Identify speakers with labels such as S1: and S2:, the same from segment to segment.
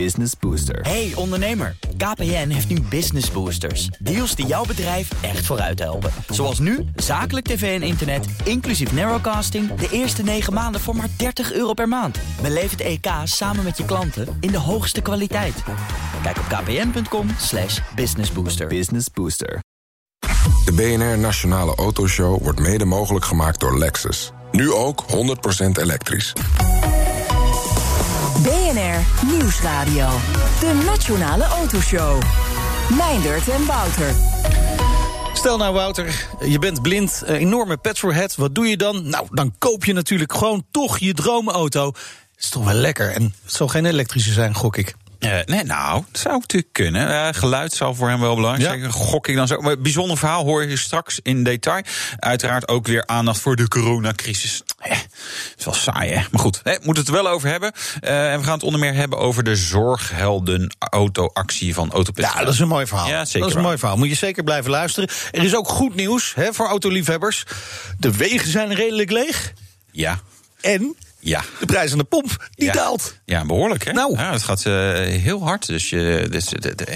S1: Business Booster.
S2: Hey ondernemer, KPN heeft nu Business Boosters. Deals die jouw bedrijf echt vooruit helpen. Zoals nu, zakelijk tv en internet, inclusief narrowcasting... de eerste 9 maanden voor maar 30 euro per maand. Beleef het EK samen met je klanten in de hoogste kwaliteit. Kijk op kpn.com slash businessbooster.
S1: Business Booster.
S3: De BNR Nationale Autoshow wordt mede mogelijk gemaakt door Lexus. Nu ook 100% elektrisch.
S4: BNR Nieuwsradio. De Nationale Autoshow. Meindert en Wouter.
S5: Stel nou, Wouter, je bent blind, enorme petrolhead. Wat doe je dan? Nou, dan koop je natuurlijk gewoon toch je droomauto. Is toch wel lekker. En het zal geen elektrische zijn, gok ik.
S6: Uh, nee, nou, dat zou natuurlijk kunnen. Uh, geluid zal voor hem wel belangrijk zijn. Ja. Gok ik dan zo. Maar bijzonder verhaal hoor je straks in detail. Uiteraard ook weer aandacht voor de coronacrisis. Eh, het is wel saai, hè? Maar goed, we moeten het er wel over hebben. Uh, en we gaan het onder meer hebben over de zorghelden-auto-actie van Autopit.
S5: Ja, dat is een mooi verhaal.
S6: Ja, zeker
S5: dat is een mooi verhaal. Moet je zeker blijven luisteren. Er is ook goed nieuws hè, voor autoliefhebbers. De wegen zijn redelijk leeg.
S6: Ja.
S5: En
S6: ja.
S5: De prijs aan de pomp, die
S6: ja.
S5: daalt.
S6: Ja, behoorlijk hè?
S5: Nou.
S6: Ja, het gaat uh, heel hard. Dus, je, dus de, de,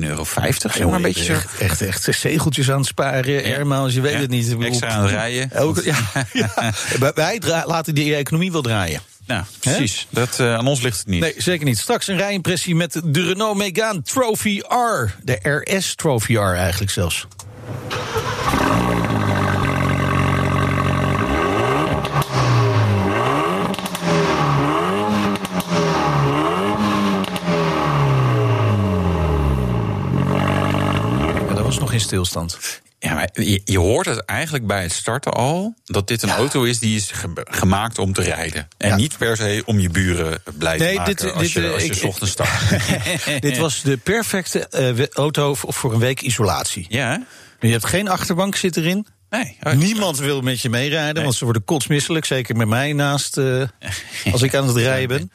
S6: 1,50 euro, zeg maar een beetje zo.
S5: Echt, echt, echt zegeltjes aan het sparen, ja. Airmiles, je weet het niet.
S6: Extra aan het rijden.
S5: Ook, ja, ja. Wij laten die economie wel draaien.
S6: Nou, precies. Dat, uh, aan ons ligt het niet.
S5: Nee, zeker niet. Straks een rijimpressie met de Renault Megane Trophy R. De RS Trophy R eigenlijk zelfs. Nog in stilstand.
S6: Ja, maar je, je, hoort het eigenlijk bij het starten al dat dit een ja. auto is die is ge gemaakt om te rijden. En ja. niet per se om je buren blij
S5: nee,
S6: te maken
S5: dit,
S6: als
S5: dit,
S6: je, als je
S5: ik,
S6: ochtends start.
S5: dit was de perfecte uh, auto voor een week isolatie.
S6: Ja.
S5: Je hebt geen achterbank zit erin.
S6: Nee.
S5: Oh, Niemand wil met je meerijden, nee. want ze worden kotsmisselijk. Zeker met mij naast uh, als ik aan het rijden ben.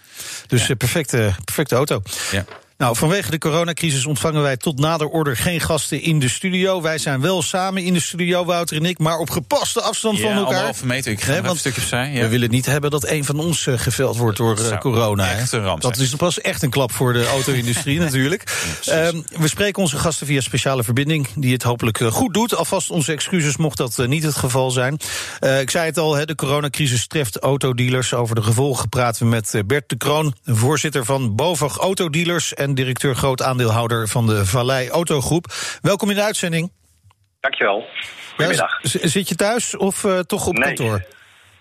S5: Dus uh, perfecte, perfecte auto.
S6: Ja.
S5: Nou, vanwege de coronacrisis ontvangen wij tot nader order geen gasten in de studio. Wij zijn wel samen in de studio, Wouter en ik, maar op gepaste afstand
S6: ja,
S5: van elkaar.
S6: Anderhalve meter, ik ga
S5: nee,
S6: een stukje opzij. Ja.
S5: We willen niet hebben dat een van ons uh, geveld wordt door uh, corona.
S6: Echt een ramp
S5: dat is pas echt een klap voor de auto-industrie natuurlijk. Ja, um, we spreken onze gasten via speciale verbinding, die het hopelijk uh, goed doet. Alvast onze excuses mocht dat niet het geval zijn. Ik zei het al, he, de coronacrisis treft autodealers. Over de gevolgen praten we met Bert de Kroon, voorzitter van BOVAG Autodealers en directeur groot aandeelhouder van de Vallei Autogroep. Welkom in de uitzending.
S7: Dankjewel. Goedemiddag.
S5: Ja, zit je thuis of uh, toch op
S7: nee,
S5: kantoor?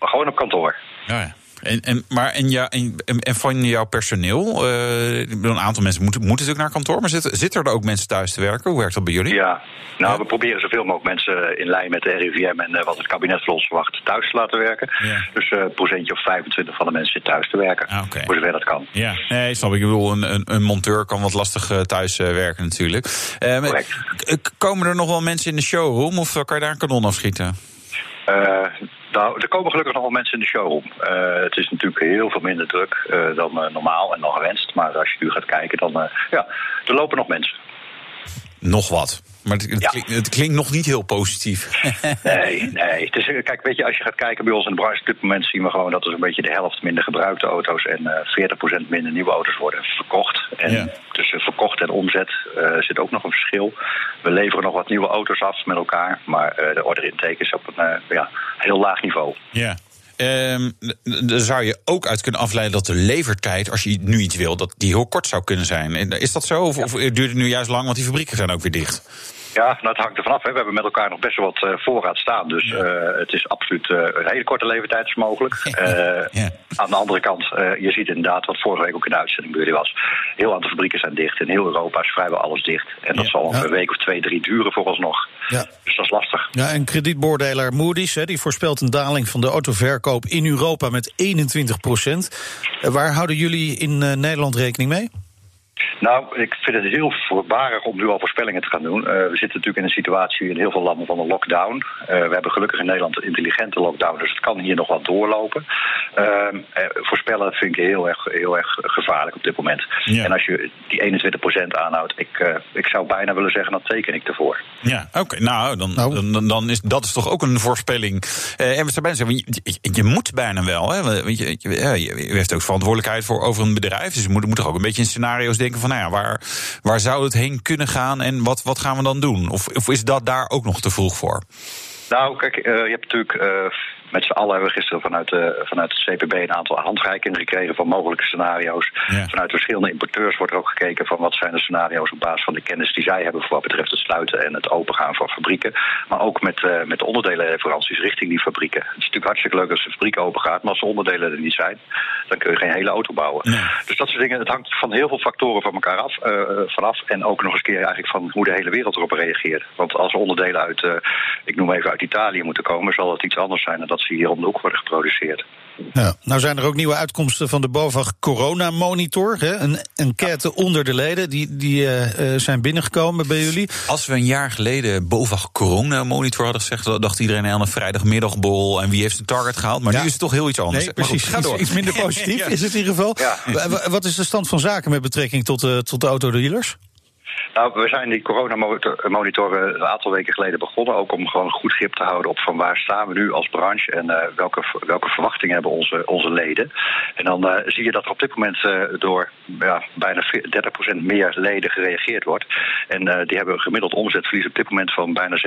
S7: Gewoon op kantoor.
S6: Ja, ja. En, en, maar en, ja, en, en van jouw personeel, uh, een aantal mensen moeten, moeten natuurlijk naar kantoor, maar zitten, zitten er ook mensen thuis te werken? Hoe werkt dat bij jullie?
S7: Ja, nou, ja. we proberen zoveel mogelijk mensen in lijn met de RIVM en uh, wat het kabinet van ons verwacht thuis te laten werken.
S6: Ja.
S7: Dus een uh, procentje of 25 van de mensen zit thuis te werken.
S6: Ah, okay.
S7: Voor zover dat kan.
S6: Ja, nee, snap ik. Ik bedoel, een, een, een monteur kan wat lastig thuis werken natuurlijk.
S7: Correct.
S6: Komen er nog wel mensen in de showroom of kan je daar een kanon afschieten?
S7: Nou, er komen gelukkig nog wel mensen in de showroom. Uh, het is natuurlijk heel veel minder druk uh, dan uh, normaal en dan gewenst. Maar als je nu gaat kijken, dan ja, er lopen nog mensen.
S6: Nog wat. Maar het, het, ja. klinkt, het, klinkt, nog niet heel positief.
S7: nee, nee. Het is, kijk, weet je, als je gaat kijken bij ons in de branche, op dit moment zien we gewoon dat er zo'n beetje de helft minder gebruikte auto's en uh, 40% minder nieuwe auto's worden verkocht. En
S6: ja.
S7: tussen verkocht en omzet uh, zit ook nog een verschil. We leveren nog wat nieuwe auto's af met elkaar, maar uh, de order intake is op een ja, heel laag niveau.
S6: Ja. Um, daar zou je ook uit kunnen afleiden dat de levertijd, als je nu iets wil, dat die heel kort zou kunnen zijn. Is dat zo? Of, of duurt het nu juist lang, want die fabrieken zijn ook weer dicht?
S7: Ja, nou, het hangt ervan af. Hè. We hebben met elkaar nog best wel wat uh, voorraad staan. Dus ja. uh, het is absoluut uh, een hele korte levertijd is mogelijk.
S6: ja.
S7: Aan de andere kant, je ziet inderdaad wat vorige week ook in de uitzending jullie was. Heel aantal fabrieken zijn dicht. In heel Europa is vrijwel alles dicht. En dat zal een week of twee, drie duren vooralsnog.
S5: Ja.
S7: Dus dat is lastig.
S5: Ja, en kredietbeoordelaar Moody's hè, die voorspelt een daling van de autoverkoop in Europa met 21 procent. waar houden jullie in Nederland rekening mee?
S7: Nou, ik vind het heel voorbarig om nu al voorspellingen te gaan doen. Uh, we zitten natuurlijk in een situatie in heel veel landen van een lockdown. Uh, we hebben gelukkig in Nederland een intelligente lockdown, dus het kan hier nog wat doorlopen. Uh, voorspellen vind ik heel erg, heel erg gevaarlijk op dit moment. Ja. En als je die 21% aanhoudt, ik, ik zou bijna willen zeggen, dan teken ik ervoor.
S6: Ja, oké. Nou, dan, nou. Dan, dan, is dat is toch ook een voorspelling. en we zijn bijna zeggen, je, je, moet bijna wel. Hè? Want je, je, je, heeft ook verantwoordelijkheid voor over een bedrijf. Dus je moet, moet toch ook een beetje in scenario's denken van, nou ja, waar, waar zou het heen kunnen gaan en wat, wat gaan we dan doen? Of, of is dat daar ook nog te vroeg voor?
S7: Nou, kijk, uh, je hebt natuurlijk uh, met z'n allen hebben we gisteren vanuit, de, vanuit het CPB een aantal handreikingen gekregen van mogelijke scenario's. Ja. Vanuit verschillende importeurs wordt er ook gekeken van wat zijn de scenario's op basis van de kennis die zij hebben voor wat betreft het sluiten en het opengaan van fabrieken. Maar ook met, uh, met de onderdelenleveranties richting die fabrieken. Het is natuurlijk hartstikke leuk als een fabriek open gaat, maar als de onderdelen er niet zijn, dan kun je geen hele auto bouwen. Ja. Dus dat soort dingen, het hangt van heel veel factoren van elkaar af, uh, vanaf. En ook nog eens keer eigenlijk van hoe de hele wereld erop reageert. Want als onderdelen uit, uh, ik noem even uit Italië moeten komen, zal het iets anders zijn dan dat ze hier om de hoek worden geproduceerd.
S5: Ja, nou zijn er ook nieuwe uitkomsten van de BOVAG Corona Monitor. Hè? Een enquête onder de leden, die, die uh, zijn binnengekomen bij jullie.
S6: Als we een jaar geleden BOVAG Corona Monitor hadden gezegd... dacht iedereen aan een vrijdagmiddagbol en wie heeft zijn target gehaald. Maar ja. nu is het toch heel iets anders.
S5: Nee, precies, ga door. Iets, iets minder positief ja. is het in ieder geval. Ja. Wat is de stand van zaken met betrekking tot, uh, tot de autodealers?
S7: Nou, we zijn die coronamonitoren een aantal weken geleden begonnen. Ook om gewoon goed grip te houden op van waar staan we nu als branche en uh, welke, welke verwachtingen hebben onze, onze leden. En dan uh, zie je dat er op dit moment uh, door ja, bijna 30% meer leden gereageerd wordt. En die hebben een gemiddeld omzetverlies op dit moment van bijna 36%.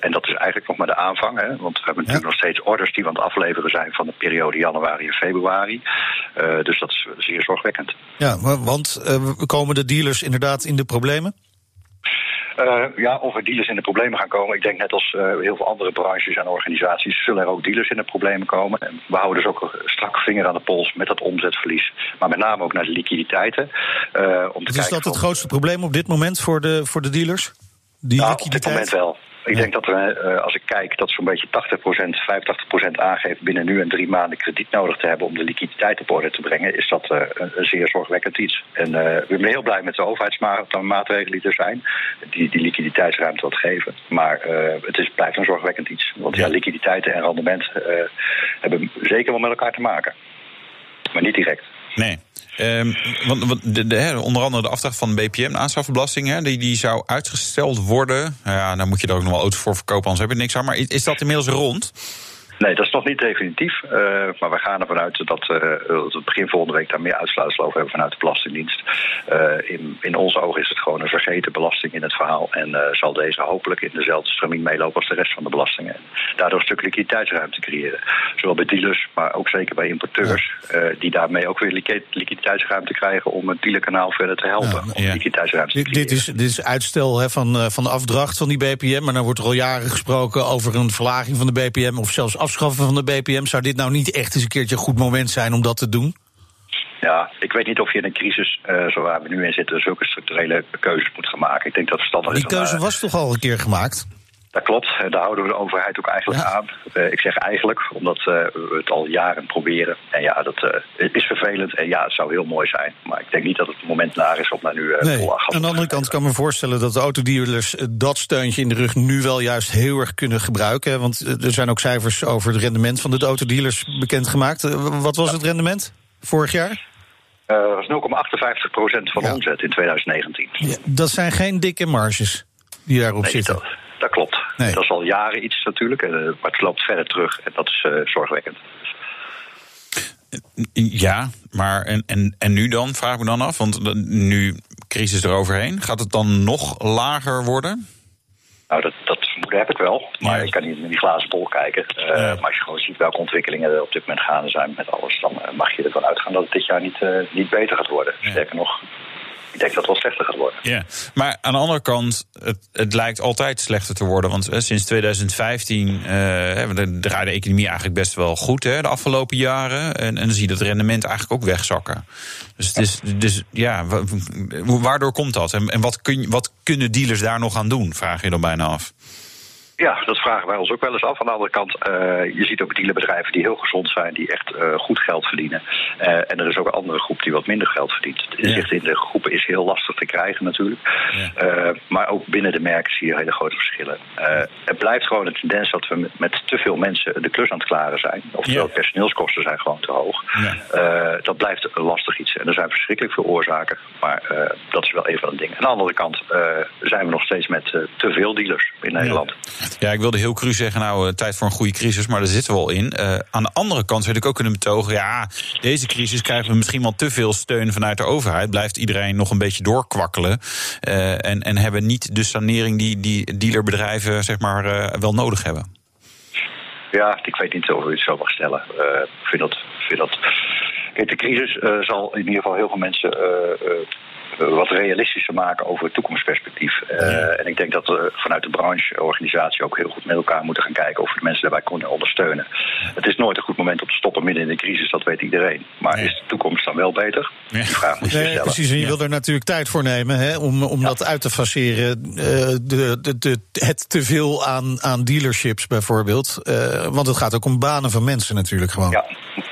S7: en dat is eigenlijk nog maar de aanvang. Hè, want we hebben natuurlijk ja. nog steeds orders die we aan het afleveren zijn van de periode januari en februari. dus dat is zeer zorgwekkend.
S5: Ja, want komen de dealers inderdaad in de problemen?
S7: Uh, ja, of er dealers in de problemen gaan komen. Ik denk net als uh, heel veel andere branches en organisaties zullen er ook dealers in de problemen komen. En we houden dus ook een strakke vinger aan de pols met dat omzetverlies. Maar met name ook naar de liquiditeiten.
S5: Uh, om te is dat het grootste probleem op dit moment voor de, voor de dealers?
S7: Die nou, liquiditeit? op dit moment wel. Ik denk dat we, uh, als ik kijk, dat zo'n beetje 80%, 85% aangeeft binnen nu en drie maanden krediet nodig te hebben om de liquiditeit op orde te brengen, is dat uh, een zeer zorgwekkend iets. En we zijn heel blij met de overheidsmaatregelen die er zijn, die die liquiditeitsruimte wat geven. Maar het is, blijft een zorgwekkend iets. Want ja, liquiditeiten en rendement hebben zeker wel met elkaar te maken. Maar niet direct.
S6: Nee. Um, want de, de, onder andere de afdracht van de BPM, de aanschafbelasting, die, die zou uitgesteld worden. Ja, dan moet je er ook nog wel auto's voor verkopen, anders heb je niks aan. Maar is dat inmiddels rond?
S7: Nee, dat is nog niet definitief. Uh, maar we gaan ervan uit dat uh, we begin volgende week daar meer uitsluitsel over hebben vanuit de Belastingdienst. Uh, in, in onze ogen is het gewoon een vergeten belasting in het verhaal. En zal deze hopelijk in dezelfde stroming meelopen als de rest van de belastingen. En daardoor een stuk liquiditeitsruimte creëren. Zowel bij dealers, maar ook zeker bij importeurs. Die daarmee ook weer liquiditeitsruimte krijgen om het dealerkanaal verder te helpen. Ja, om liquiditeitsruimte te
S5: creëren. Dit is, dit is uitstel hè, van, van de afdracht van die BPM. Maar dan wordt er al jaren gesproken over een verlaging van de BPM of zelfs afschaffen van de BPM. Zou dit nou niet echt eens een keertje een goed moment zijn om dat te doen?
S7: Ja, ik weet niet of je in een crisis, uh, zo waar we nu in zitten, zulke structurele keuzes moet gaan maken. Ik denk dat verstandig
S5: is. Die keuze was toch al een keer gemaakt?
S7: Dat klopt, daar houden we de overheid ook eigenlijk ja. aan. Uh, ik zeg eigenlijk, omdat uh, we het al jaren proberen. En ja, dat uh, is vervelend. En ja, het zou heel mooi zijn. Maar ik denk niet dat het moment naar is om daar nu nee. vol
S5: Aan de andere kant kan ik me voorstellen dat de autodealers dat steuntje in de rug nu wel juist heel erg kunnen gebruiken. Want er zijn ook cijfers over het rendement van de autodealers bekendgemaakt. Wat was ja. het rendement vorig jaar?
S7: Uh, dat was 0,58 procent van de ja. omzet in 2019.
S5: Ja, dat zijn geen dikke marges die daarop
S7: nee,
S5: zitten.
S7: Dat, klopt. Nee. Dat is al jaren iets natuurlijk, uh, maar het loopt verder terug en dat is uh, zorgwekkend.
S6: Ja, maar en, en, en nu dan, vraag ik me dan af, want nu crisis eroverheen, gaat het dan nog lager worden?
S7: Nou, dat, dat vermoeden heb ik wel. Maar ja. ik kan niet in die glazen bol kijken. Uh, ja. Maar als je gewoon ziet welke ontwikkelingen er op dit moment gaande zijn met alles, dan mag je ervan uitgaan dat het dit jaar niet, uh, niet beter gaat worden. Ja. Sterker nog, ik denk dat het wel slechter gaat worden.
S6: Ja, maar aan de andere kant, het, het lijkt altijd slechter te worden. Want eh, sinds 2015 uh, draait de economie eigenlijk best wel goed hè, de afgelopen jaren. En, en dan zie je dat rendement eigenlijk ook wegzakken. Dus, het is, dus ja, waardoor komt dat? En, en wat, kun, wat kunnen dealers daar nog aan doen, vraag je dan bijna af.
S7: Ja, dat vragen wij ons ook wel eens af. Aan de andere kant, uh, je ziet ook dealerbedrijven die heel gezond zijn, die echt uh, goed geld verdienen. Uh, en er is ook een andere groep die wat minder geld verdient. Het inzicht ja. in de groepen is heel lastig te krijgen natuurlijk. Ja. maar ook binnen de merken zie je hele grote verschillen. het blijft gewoon een tendens dat we met, te veel mensen de klus aan het klaren zijn. Oftewel, ja. personeelskosten zijn gewoon te hoog. dat blijft een lastig iets. En er zijn verschrikkelijk veel oorzaken. Maar dat is wel een van de dingen. Aan de andere kant zijn we nog steeds met te veel dealers in Nederland.
S6: Ja, ik wilde heel cru zeggen, nou, uh, tijd voor een goede crisis, maar daar zitten we al in. Uh, aan de andere kant zou ik ook kunnen betogen, ja, deze crisis krijgen we misschien wel te veel steun vanuit de overheid. Blijft iedereen nog een beetje doorkwakkelen. Uh, en, en hebben niet de sanering die, die dealerbedrijven, zeg maar, wel nodig hebben.
S7: Ja, ik weet niet of u het zo mag stellen. ik vind dat. Vind dat Kijk, de crisis zal in ieder geval heel veel mensen wat realistischer maken over het toekomstperspectief. Uh, en ik denk dat we vanuit de brancheorganisatie ook heel goed met elkaar moeten gaan kijken of we de mensen daarbij kunnen ondersteunen. Het is nooit een goed moment om te stoppen midden in de crisis, dat weet iedereen. Maar is de toekomst dan wel beter? Die vraag moet je nee, stellen.
S5: Precies, en je wil er natuurlijk tijd voor nemen hè, om, om dat uit te faceren. Uh, de, de, de, het teveel aan, aan dealerships bijvoorbeeld. Uh, want het gaat ook om banen van mensen natuurlijk gewoon.
S7: Ja,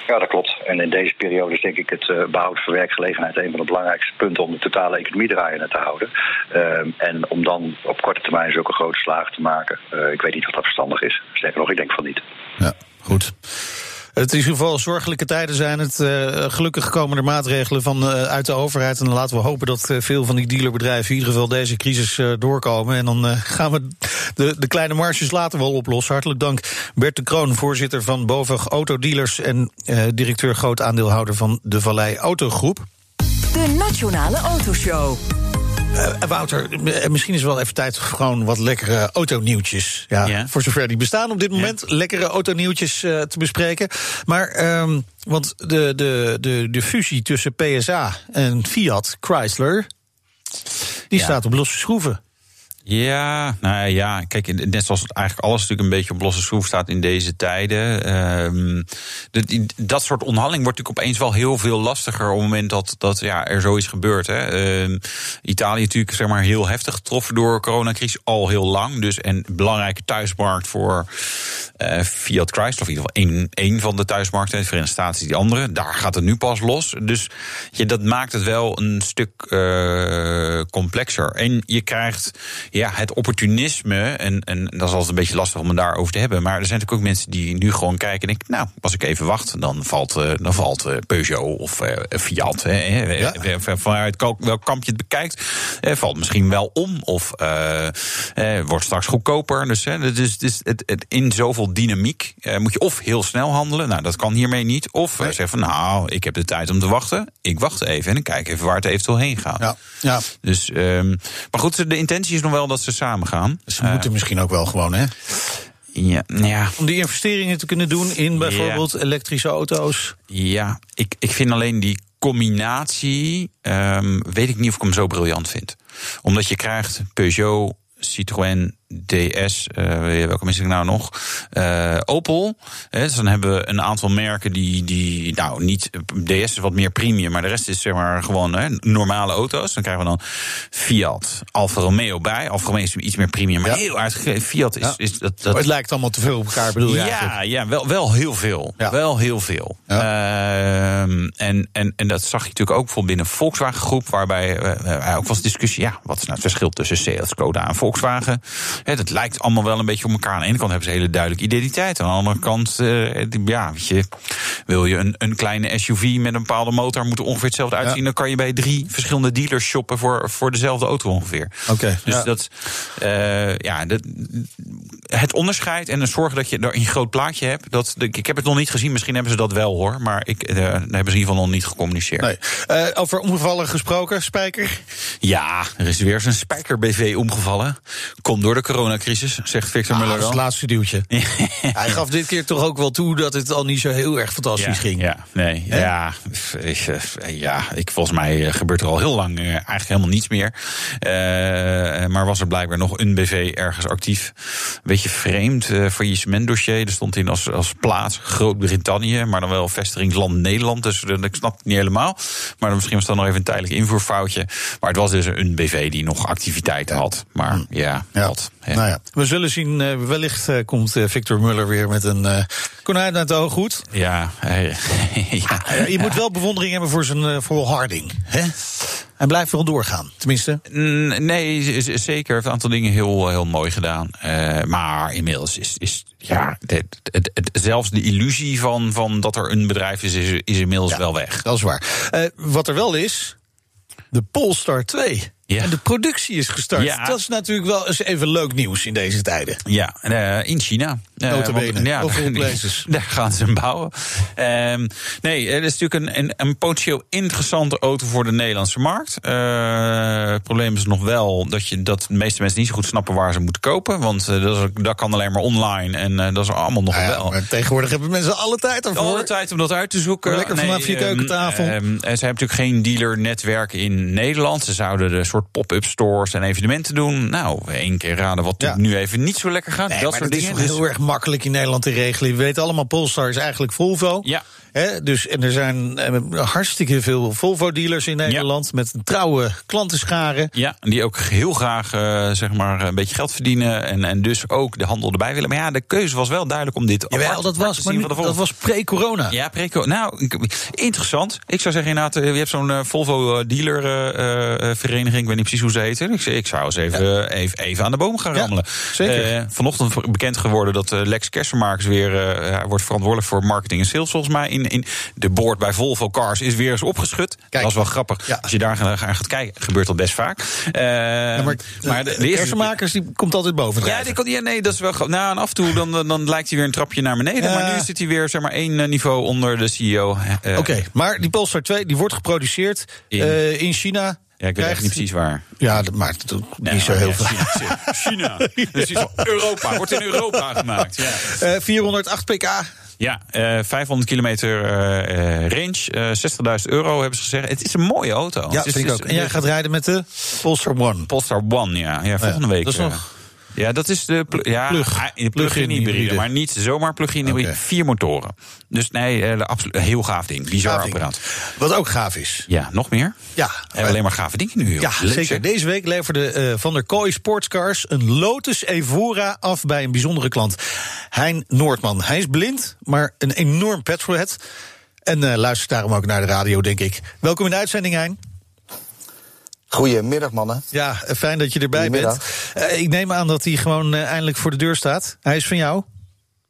S7: ja dat. En in deze periode is denk ik het uh, behoud van werkgelegenheid een van de belangrijkste punten om de totale economie draaiende te houden. Uh, en om dan op korte termijn zulke grote slagen te maken, uh, ik weet niet of dat verstandig is. Sterker nog, ik denk van niet.
S5: Ja, goed. Het is in ieder geval zorgelijke tijden zijn het. Uh, gelukkig komen er maatregelen van, uh, uit de overheid. En laten we hopen dat uh, veel van die dealerbedrijven in ieder geval deze crisis doorkomen. En dan gaan we de, de kleine marges later wel oplossen. Hartelijk dank Bert de Kroon, voorzitter van BOVAG Autodealers... en directeur groot aandeelhouder van de Vallei Autogroep.
S4: De Nationale Autoshow.
S5: Uh, Wouter, misschien is het wel even tijd voor gewoon wat lekkere autonieuwtjes. Ja, ja. Voor zover die bestaan op dit moment. Ja. Lekkere autonieuwtjes uh, te bespreken. Maar, um, want de, de, de, de fusie tussen PSA en Fiat Chrysler... die ja. staat op losse schroeven.
S6: Ja, nou ja, kijk, net zoals eigenlijk alles natuurlijk een beetje op losse schroef staat in deze tijden. De, dat soort onderhandeling wordt natuurlijk opeens wel heel veel lastiger op het moment dat, dat ja, er zoiets gebeurt. Hè. Um, Italië natuurlijk zeg maar heel heftig getroffen door de coronacrisis al heel lang. Dus en belangrijke thuismarkt voor uh, Fiat Chrysler, of in ieder geval één, één van de thuismarkten, de Verenigde Staten die andere. Daar gaat het nu pas los. Dus ja, dat maakt het wel een stuk uh, complexer. En je krijgt ja, het opportunisme, en, en dat is altijd een beetje lastig om het daarover te hebben. Maar er zijn natuurlijk ook mensen die nu gewoon kijken en denken: Nou, als ik even wacht, dan valt, uh, dan valt uh, Peugeot of uh, Fiat. Hè, ja. Vanuit welk kamp je het bekijkt, valt misschien wel om. Of wordt straks goedkoper. Dus, hè, dus, dus het, het, in zoveel dynamiek moet je of heel snel handelen. Nou, dat kan hiermee niet. Of nee. zeggen van nou, ik heb de tijd om te wachten. Ik wacht even en ik kijk even waar het eventueel heen gaat.
S5: Ja. Ja.
S6: Dus, um, maar goed, de intentie is nog wel dat ze samen gaan.
S5: Ze moeten uh, misschien ook wel gewoon, hè?
S6: Ja, ja.
S5: Om die investeringen te kunnen doen in bijvoorbeeld ja. elektrische auto's.
S6: Ja, ik, ik vind alleen die combinatie, um, weet ik niet of ik hem zo briljant vind. Omdat je krijgt Peugeot, Citroën, DS, uh, welke mis ik nou nog? Uh, Opel. Hè, dus dan hebben we een aantal merken die, die nou niet. DS is wat meer premium, maar de rest is zeg maar gewoon hè, normale auto's. Dan krijgen we dan Fiat, Alfa Romeo bij. Alfa Romeo is iets meer premium, maar ja. heel uitgegeven. Fiat is. Ja. is dat, dat...
S5: het lijkt allemaal te veel op elkaar, bedoel je?
S6: Ja,
S5: eigenlijk?
S6: ja wel, wel heel veel. Ja. Wel heel veel. Uh, en, en, en dat zag je natuurlijk ook bijvoorbeeld binnen Volkswagen Groep, waarbij uh, ook was discussie. Ja, wat is nou het verschil tussen Seat, Skoda en Volkswagen? Het, het lijkt allemaal wel een beetje op elkaar. Aan de ene kant hebben ze hele duidelijke identiteit. Aan de andere kant, uh, ja, weet je, wil je een, een kleine SUV met een bepaalde motor, moet er ongeveer hetzelfde uitzien. Ja. Dan kan je bij drie verschillende dealers shoppen voor, voor dezelfde auto ongeveer.
S5: Oké. Okay,
S6: dus
S5: ja.
S6: dat, uh, ja, dat, het onderscheid en zorgen dat je er een groot plaatje hebt. Dat, ik heb het nog niet gezien, misschien hebben ze dat wel hoor. Maar ik, uh, hebben ze in ieder geval nog niet gecommuniceerd.
S5: Nee. Uh, over omgevallen gesproken, Spijker?
S6: Ja, er is weer zo'n Spijker BV omgevallen. Komt door de coronacrisis, zegt Victor
S5: ah,
S6: Muller.
S5: Dat het laatste duwtje. Hij gaf dit keer toch ook wel toe dat het al niet zo heel erg fantastisch
S6: ja,
S5: ging.
S6: Ja, nee, He? ja, ik, ja ik, volgens mij gebeurt er al heel lang eigenlijk helemaal niets meer. Uh, maar was er blijkbaar nog een BV ergens actief. Beetje vreemd, uh, faillissementdossier. Er stond in als, als plaats Groot-Brittannië, maar dan wel vestigingsland Nederland. Dus ik snap het niet helemaal. Maar dan misschien was dat nog even een tijdelijk invoerfoutje. Maar het was dus een BV die nog activiteiten had. Maar ja, ja. Wat.
S5: Nou ja, we zullen zien. Uh, wellicht uh, komt uh, Victor Muller weer met een konijn uit de oog goed.
S6: Ja,
S5: ja. je moet wel bewondering hebben voor zijn volharding. Hè? Hij blijft wel doorgaan, tenminste.
S6: Nee, zeker. Een aantal dingen heel, heel mooi gedaan. maar inmiddels is, is ja, het, het, het, zelfs de illusie van, van dat er een bedrijf is, is, is inmiddels wel weg.
S5: Dat is waar. wat er wel is, de Polestar 2. En de productie is gestart. Ja. Dat is natuurlijk wel eens even leuk nieuws in deze tijden.
S6: Ja, uh, in China.
S5: Want, ja,
S6: Daar gaan ze hem bouwen. Uh, nee, het is natuurlijk een, een, een, potentieel interessante auto voor de Nederlandse markt. Uh, het probleem is nog wel dat, je, dat de meeste mensen niet zo goed snappen waar ze moeten kopen. Want dat, is, dat kan alleen maar online. En dat is allemaal nog
S5: ja,
S6: wel.
S5: Maar tegenwoordig hebben mensen alle tijd ervoor.
S6: Alle tijd om dat uit te zoeken.
S5: Lekker vanaf nee, je keukentafel.
S6: Ehm, ze hebben natuurlijk geen dealer-netwerk in Nederland. Ze zouden de soort pop-up stores en evenementen doen. Nou, één keer raden wat ja. nu even niet zo lekker gaat.
S5: Nee,
S6: dat soort
S5: dingen.
S6: is
S5: dus... heel erg makkelijk in Nederland te regelen. We weten allemaal, Polestar is eigenlijk Volvo.
S6: Ja.
S5: He, dus, en er zijn eh, hartstikke veel Volvo-dealers in Nederland met trouwe klantenscharen.
S6: Ja, die ook heel graag uh, zeg maar een beetje geld verdienen en, en dus ook de handel erbij willen. Maar ja, de keuze was wel duidelijk om dit
S5: Jawel, dat was, maar dat was pre-corona.
S6: Ja, pre-corona. Nou, interessant. Ik zou zeggen inderdaad, je hebt zo'n Volvo-dealer-vereniging, ik weet niet precies hoe ze heet. Ik, ik zou eens even, ja. even, even, aan de boom gaan rammelen.
S5: zeker.
S6: Vanochtend bekend geworden dat Lex Kersenmakers weer wordt verantwoordelijk voor marketing en sales volgens mij in in, de boord bij Volvo Cars is weer eens opgeschud. Dat was wel grappig. Als je daar gaat kijken, gebeurt dat best vaak.
S5: Ja, maar, maar de, de eerste die komt altijd boven.
S6: Ja, die, ja, nee, dat is wel. Nou, en af en toe dan, dan lijkt hij weer een trapje naar beneden. Maar nu zit hij weer zeg maar één eh, niveau onder de CEO.
S5: Oké, maar die Polestar 2 die wordt geproduceerd in, in China.
S6: Ja, ik weet echt niet precies waar.
S5: Ja, dat maakt het nee, niet zo heel veel.
S6: China. China. Europa. Wordt in Europa gemaakt. Ja.
S5: Uh, 408 pk.
S6: Ja, uh, eh, 500 kilometer uh, range, 60.000 euro hebben ze gezegd. Het is een mooie auto.
S5: Ja,
S6: het is,
S5: vind ik ook. En jij gaat rijden met de Polestar One.
S6: Polestar One, ja. ja volgende week.
S5: Dat is nog...
S6: Ja, dat is de pl ja, plug. plug-in plug hybride, maar niet zomaar plug-in hybride. Vier motoren. Dus nee, absoluut heel gaaf ding. Bizar gaaf apparaat.
S5: Wat ook gaaf is.
S6: Ja, nog meer?
S5: Ja.
S6: En alleen maar gave dingen nu.
S5: Ja, zeker. Deze week leverde uh, Van der Kooi Sportscars een Lotus Evora af bij een bijzondere klant. Hein Noordman. Hij is blind, maar een enorm petrolhead. En uh, luistert daarom ook naar de radio, denk ik. Welkom in de uitzending, Hein.
S1: Goedemiddag, mannen.
S5: Ja, fijn dat je erbij bent. Uh, ik neem aan dat hij gewoon uh, eindelijk voor de deur staat. Hij is van jou?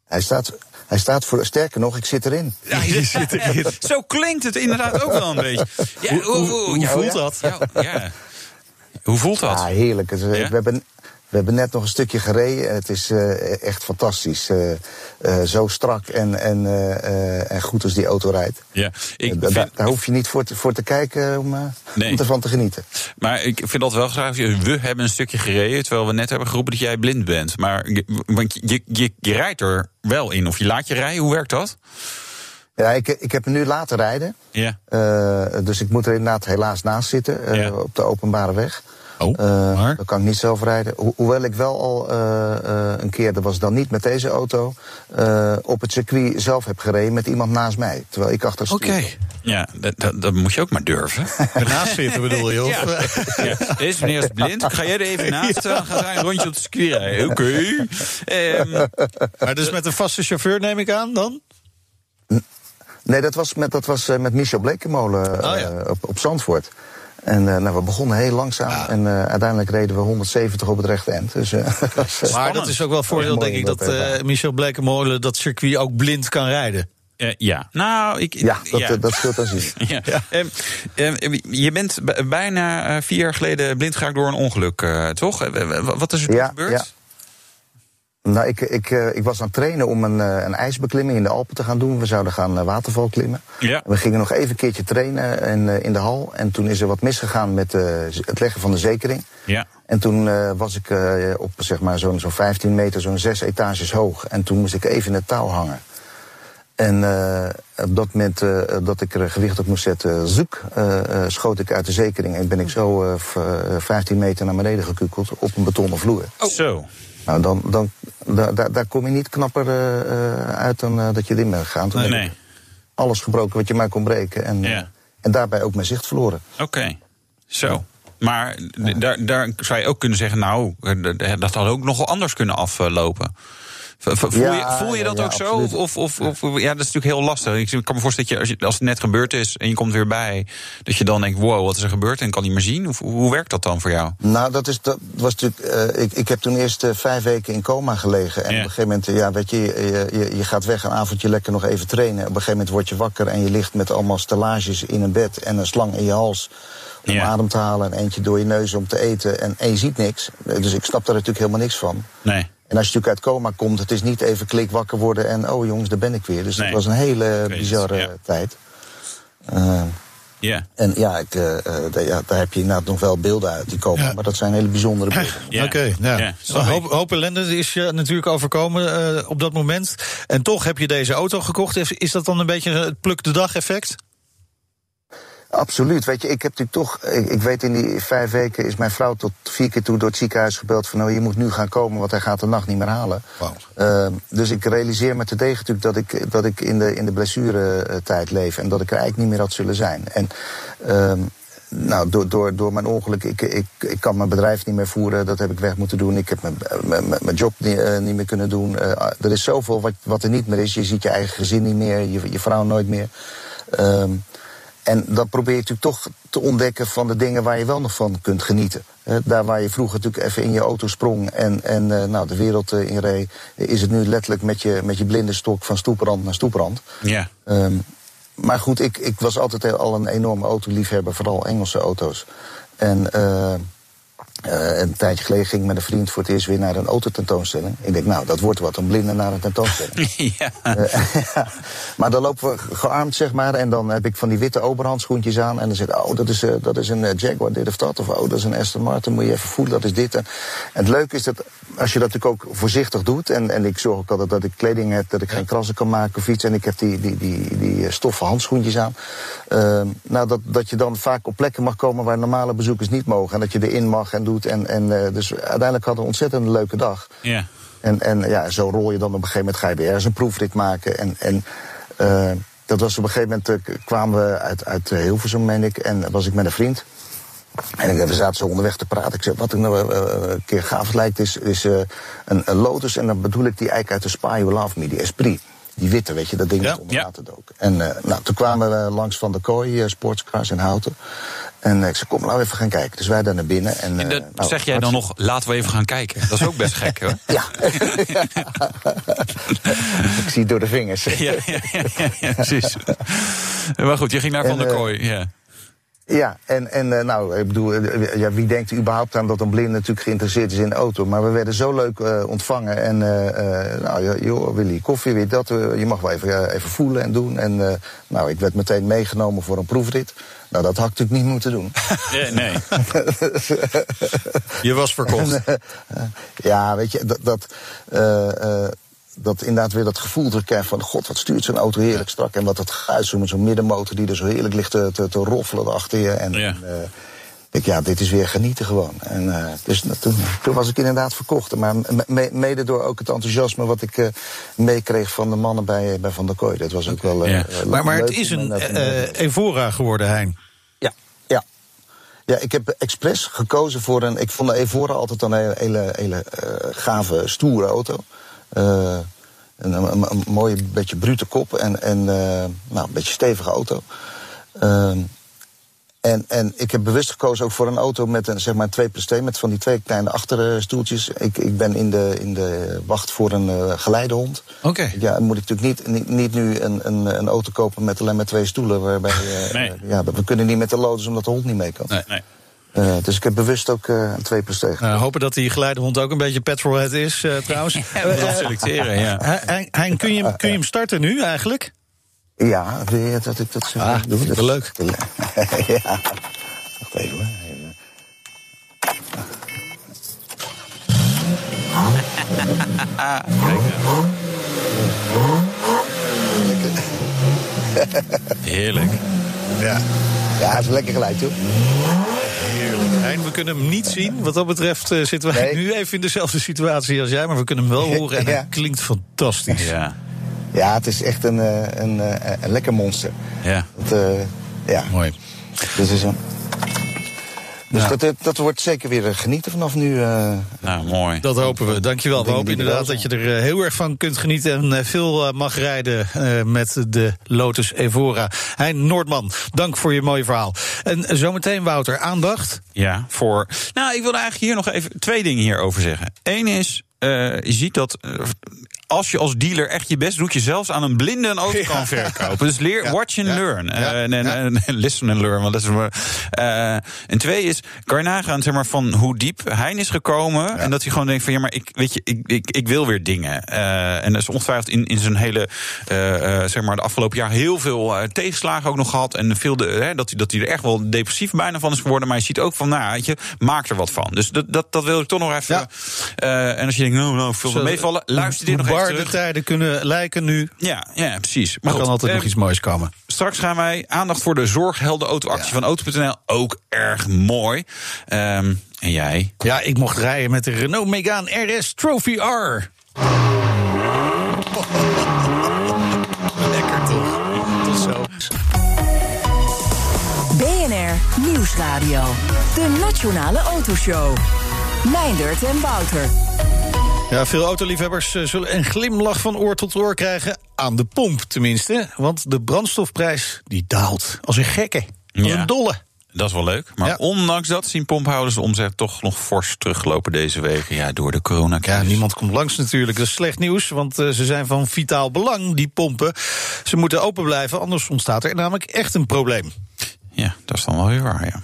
S1: Hij staat, hij staat voor. Sterker nog, ik zit erin.
S6: Ja, je zit erin. Zo klinkt het inderdaad ook wel een beetje.
S5: Ja, hoe, hoe, hoe, hoe voelt dat?
S6: Ja, ja. Hoe voelt dat?
S1: Ja, heerlijk. We hebben we hebben net nog een stukje gereden. Het is uh, echt fantastisch. Uh, uh, zo strak en, en, en goed als die auto rijdt.
S6: Ja, ik
S1: vind, daar, daar hoef je niet voor te, voor te kijken om, nee. om ervan te genieten.
S6: Maar ik vind dat wel graag. We hebben een stukje gereden, terwijl we net hebben geroepen dat jij blind bent. Maar want je, je, je rijdt er wel in, of je laat je rijden. Hoe werkt dat?
S1: Ja, ik, ik heb hem nu laten rijden.
S6: Ja.
S1: dus ik moet er inderdaad helaas naast zitten ja. op de openbare weg.
S5: Oh, uh, maar?
S1: Dan kan ik niet zelf rijden. Ho hoewel ik wel al uh, uh, een keer, dat was dan niet met deze auto, op het circuit zelf heb gereden met iemand naast mij. Terwijl ik achter
S6: Oké. Okay. Ja, dat, dat, dat, moet je ook maar durven.
S5: naast zitten bedoel je? Of?
S6: Ja. ja. Deze meneer is blind. Ga jij er even naast? Dan gaan wij een rondje op het circuit rijden. Oké. Okay.
S5: Um. Maar dus met een vaste chauffeur neem ik aan dan?
S1: Nee, dat was met, dat was, met Michel Blekemolen oh, ja. op, op Zandvoort. En uh, nou, we begonnen heel langzaam ja. en uh, uiteindelijk reden we 170 op het rechte eind. Dus, uh,
S5: maar dat is ook wel voordeel, denk ik, dat Michel Blekemolen dat circuit ook blind kan rijden.
S6: Uh, ja, nou, ik.
S1: Ja, dat, ja. dat scheelt aan zien.
S6: ja. ja. Uh, uh, je bent bijna vier jaar geleden blind geraakt door een ongeluk, toch? wat is er
S1: ja,
S6: gebeurd?
S1: Nou, ik, ik, uh, ik was aan het trainen om een, uh, een ijsbeklimming in de Alpen te gaan doen. We zouden gaan uh, waterval klimmen.
S6: Ja.
S1: We gingen nog even een keertje trainen in, in de hal. En toen is er wat misgegaan met het leggen van de zekering.
S6: Ja.
S1: En toen was ik op zeg maar, zo'n zo'n 15 meter, zo'n zes etages hoog. En toen moest ik even in het touw hangen. En op dat moment dat ik er gewicht op moest zetten, zoek, schoot ik uit de zekering. En ben ik zo 15 meter naar beneden gekukeld op een betonnen vloer.
S6: Oh. Zo.
S1: Nou, dan, dan, daar, daar kom je niet knapper uh, uit dan uh, dat je erin bent gegaan. Toen
S6: nee, nee.
S1: Alles gebroken wat je maar kon breken. En,
S6: ja.
S1: en daarbij ook mijn zicht verloren.
S6: Oké, okay. zo. Maar daar, daar zou je ook kunnen zeggen, nou, dat had ook nogal anders kunnen aflopen. Voel, je, voel je dat ook zo? Of, of, of, ja, dat is natuurlijk heel lastig. Ik kan me voorstellen dat je, als, je, als het net gebeurd is en je komt weer bij, dat je dan denkt: wow, wat is er gebeurd? En kan niet meer zien. Of, hoe werkt dat dan voor jou?
S1: Nou, dat, is, dat was natuurlijk. Uh, ik, ik heb toen eerst uh, vijf weken in coma gelegen. En op een gegeven moment, ja, weet je, je, je, je, gaat weg een avondje lekker nog even trainen. Op een gegeven moment word je wakker en je ligt met allemaal stellages in een bed en een slang in je hals om adem te halen en eentje door je neus om te eten. En, en je ziet niks. Dus ik snap daar natuurlijk helemaal niks van.
S6: Nee.
S1: En als je natuurlijk uit coma komt, het is niet even klik wakker worden en oh jongens, daar ben ik weer. Dus nee. het was een hele bizarre tijd.
S6: Uh, ja.
S1: En ja, ik, uh, ja, daar heb je inderdaad nog wel beelden uit die komen. Ja. Maar dat zijn hele bijzondere beelden.
S5: Ja. Oké, okay, ja. Een hoop, hoop ellende is je natuurlijk overkomen uh, op dat moment. En toch heb je deze auto gekocht. Is, is dat dan een beetje het pluk de dag effect?
S1: Absoluut. Weet je, ik heb natuurlijk toch. Ik, ik, weet in die vijf weken is mijn vrouw tot vier keer toe door het ziekenhuis gebeld van nou, je moet nu gaan komen, want hij gaat de nacht niet meer halen.
S5: Wow.
S1: Uh, dus ik realiseer me te degen natuurlijk dat ik, dat ik in de, in de blessuretijd leef en dat ik er eigenlijk niet meer had zullen zijn. En uh, nou, door, door, door mijn ongeluk, ik, ik, ik kan mijn bedrijf niet meer voeren. Dat heb ik weg moeten doen. Ik heb mijn, mijn, mijn job niet, uh, niet meer kunnen doen. Uh, er is zoveel wat, wat er niet meer is. Je ziet je eigen gezin niet meer, je, je vrouw nooit meer. Uh, en dan probeer je natuurlijk toch te ontdekken van de dingen waar je wel nog van kunt genieten. daar waar je vroeger natuurlijk even in je auto sprong en, en uh, nou, de wereld uh, in reed, is het nu letterlijk met je, met je blinde stok van stoeprand naar stoeprand.
S6: Ja.
S1: Um, maar goed, ik, ik was altijd al een enorme autoliefhebber, vooral Engelse auto's. En uh, uh, een tijdje geleden ging ik met een vriend voor het eerst weer naar een autotentoonstelling. Ik denk, nou, dat wordt wat, een blinde naar een tentoonstelling.
S6: ja.
S1: Uh, maar dan lopen we gearmd, zeg maar, en dan heb ik van die witte oberhandschoentjes aan. En dan zit, oh, dat is, uh, dat is een Jaguar, dit of dat. Of, oh, dat is een Aston Martin, moet je even voelen, dat is dit. En, het leuke is dat, als je dat natuurlijk ook voorzichtig doet... en, en ik zorg ook altijd dat ik kleding heb, dat ik geen krassen kan maken of iets... en ik heb die, die, die, die stoffen handschoentjes aan. Nou, dat, dat je dan vaak op plekken mag komen waar normale bezoekers niet mogen. En dat je erin mag en doet. En, en, uh, dus uiteindelijk hadden we een ontzettend leuke dag.
S6: Ja.
S1: En, en ja, zo rol je dan op een gegeven moment, ga je weer ergens een proefrit maken. En, en uh, dat was op een gegeven moment, uh, kwamen we uit, uit Hilversum, meen ik. En was ik met een vriend. En we zaten zo onderweg te praten. Ik zei, wat ik nou een keer gaaf lijkt, is, is een, een Lotus. En dan bedoel ik die eigenlijk uit de Spa You Love Me, die Esprit die witte, weet je, dat ding ja, onder
S6: ja.
S1: water dook. En nou, toen kwamen we langs van de kooi, sportscars in Houten. En uh, ik zei, kom, laten we even gaan kijken. Dus wij daar naar binnen. En,
S6: en de, nou, zeg jij dan nog, laten we even gaan kijken? Dat is ook best gek, hoor.
S1: Ja. ik zie het door de vingers.
S6: ja, ja, ja, ja, precies. maar goed, je ging naar Van der Kooi, ja.
S1: Ja, en, en uh, nou, ik bedoel, uh, ja, wie denkt überhaupt aan dat een blinde natuurlijk geïnteresseerd is in de auto? Maar we werden zo leuk uh, ontvangen. En nou, joh, Willy, koffie, weet dat, je mag wel even, even voelen en doen. En nou, ik werd meteen meegenomen voor een proefrit. Nou, dat had ik natuurlijk niet moeten doen.
S6: Ja, nee. je was verkocht.
S1: ja, weet je, dat. dat dat inderdaad weer dat gevoel terugkrijgt van... god, wat stuurt zo'n auto heerlijk strak. En wat het geluid zo met zo'n middenmotor die er zo heerlijk ligt te, te, te roffelen achter je. En,
S6: ja.
S1: en uh, ik, ja, dit is weer genieten gewoon. En uh, dus toen, toen, was ik inderdaad verkocht. Maar me, mede door ook het enthousiasme wat ik uh, meekreeg van de mannen bij, bij Van der Kooi. Dat was ook wel
S5: ja. Maar, maar het is een Evora geworden, Hein.
S1: Ja, ja. Ja, ik heb expres gekozen voor een... Ik vond de Evora altijd een hele, hele, hele gave, stoere auto. Uh, een, een, een, mooie, beetje brute kop en, en uh, nou, een beetje stevige auto. Uh, en, en ik heb bewust gekozen ook voor een auto met een, zeg maar, 2 plus 2, met van die twee kleine achterstoeltjes. Ik, ik ben in de, in de wacht voor een uh, geleidehond.
S5: Oké. Okay.
S1: Ja, dan moet ik natuurlijk niet, niet, niet nu een, een, een, auto kopen met alleen maar twee stoelen. Waarbij,
S6: nee.
S1: ja, we kunnen niet met de Lotus omdat de hond niet mee kan.
S6: Nee, nee.
S1: Uh, dus ik heb bewust ook uh, een 2 plus tegen.
S5: Uh, hopen dat die geleidehond ook een beetje petrolhead is, trouwens.
S6: ja, we selecteren, ja.
S5: Hein, kun, je, kun je hem starten nu eigenlijk?
S1: Ja, wil je dat ik dat zo
S5: ah, doe? Dat is wel leuk.
S1: ja. Wacht even hoor.
S6: Heerlijk.
S5: Ja.
S1: Ja, het is een lekker geluid, joh.
S5: We kunnen hem niet zien. Wat dat betreft uh, zitten we nee. nu even in dezelfde situatie als jij. Maar we kunnen hem wel horen en ja. het klinkt fantastisch.
S6: Ja.
S1: Ja, het is echt een, een, een, een lekker monster.
S6: Ja.
S1: Uh, ja.
S5: Mooi.
S1: Dus is een... Dus dat, dat wordt zeker weer genieten vanaf nu.
S6: nou, mooi.
S5: Dat hopen we. Dankjewel. We hopen inderdaad dat je er heel erg van kunt genieten... en veel mag rijden met de Lotus Evora. Hein Noordman, dank voor je mooie verhaal. En zometeen, Wouter, aandacht?
S6: Ja, voor... Nou, ik wilde eigenlijk hier nog even twee dingen hierover zeggen. Eén is, je ziet dat als je als dealer echt je best doet, je zelfs aan een blinde een auto kan verkopen. Dus leer, watch and learn. en, en, listen and learn. Want dat is maar, uh, en twee is, kan je nagaan zeg maar, van hoe diep Hein is gekomen. En dat hij gewoon denkt van ja, maar ik, weet je, ik, ik, ik wil weer dingen. Uh, en dat is ongetwijfeld in, in zijn hele, zeg maar, de afgelopen jaar heel veel tegenslagen ook nog gehad. En veel de, dat, hij, dat hij er echt wel depressief bijna van is geworden. Maar je ziet ook van, nou, weet je, maak er wat van. Dus dat, dat, dat wil ik toch nog even. en als je denkt, nou, nou, veel meevallen, luister dit nog even
S5: de tijden kunnen lijken nu.
S6: Ja, ja precies.
S5: Maar er kan altijd nog eh, iets moois komen.
S6: Straks gaan wij aandacht voor de zorghelden auto-actie van Auto.nl. Ook erg mooi. Um, en jij?
S5: Ja, ik mocht rijden met de Renault Megane RS Trophy R. Lekker toch? Tot zo.
S4: BNR Nieuwsradio. De Nationale Autoshow. Meindert en Wouter.
S5: Ja, veel autoliefhebbers eh, zullen een glimlach van oor tot oor krijgen. Aan de pomp tenminste. Want de brandstofprijs die daalt. Als een gekke. Als een dolle.
S6: Dat is wel leuk. Maar ondanks dat zien pomphouders de omzet toch nog fors teruglopen deze weken. Ja, door de coronacrisis.
S5: Ja, niemand komt langs natuurlijk. Dat is slecht nieuws, want uh, ze zijn van vitaal belang, die pompen. Ze moeten open blijven, anders ontstaat er namelijk echt een probleem.
S6: Ja, dat is dan wel weer waar, ja.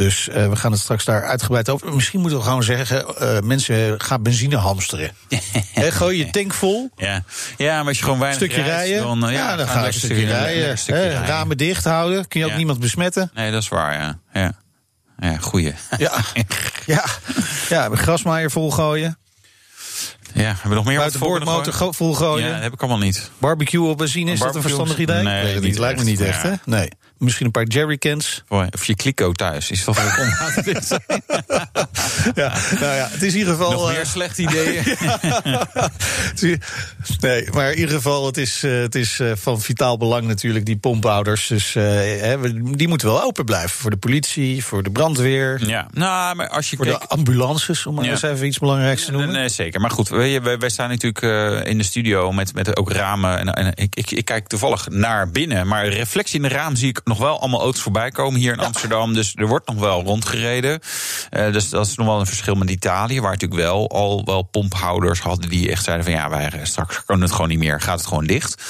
S5: Dus uh, we gaan het straks daar uitgebreid over. Misschien moeten we gewoon zeggen: uh, mensen gaan benzine hamsteren. He, gooi je tank vol.
S6: Ja. ja, maar als je gewoon weinig
S5: stukje rijden, dan, uh, ja, ja, dan ga je een stukje, rijden. Stukje rijden. Ramen dicht houden. Kun je ook niemand besmetten.
S6: Nee, dat is waar, ja. ja. Ja, goeie.
S5: Ja, ja. ja grasmaaier volgooien.
S6: Ja, hebben we nog meer
S5: Buitenboordmotor volgooien?
S6: Ja, dat heb ik allemaal niet.
S5: Barbecue op benzine, is dat een verstandig idee?
S6: Nee, nee
S5: niet. Lijkt me niet echt, hè? Nee. Misschien een paar jerrycans.
S6: Of je kliko thuis. Is ook om
S5: ja, nou ja, het is in ieder geval.
S6: Nog meer uh, slecht ideeën.
S5: nee, maar in ieder geval, het is, uh, het is uh, van vitaal belang natuurlijk, die pomphouders. Dus die moeten wel open blijven. Voor de politie, voor de brandweer.
S6: Ja, nou, maar als je
S5: Voor de ambulances, om maar ja. eens even iets belangrijks te noemen.
S6: Nee, zeker. Maar goed, wij, wij, wij staan natuurlijk in de studio met, met ook ramen. En, en ik, ik, ik, kijk toevallig naar binnen. Maar reflectie in de raam zie ik nog wel allemaal auto's voorbij komen hier in Amsterdam. Dus er wordt nog wel rondgereden. Uh, dus dat is nog wel een verschil met Italië, waar natuurlijk wel al wel pomphouders hadden die echt zeiden van ja, wij straks kunnen het gewoon niet meer, gaat het gewoon dicht.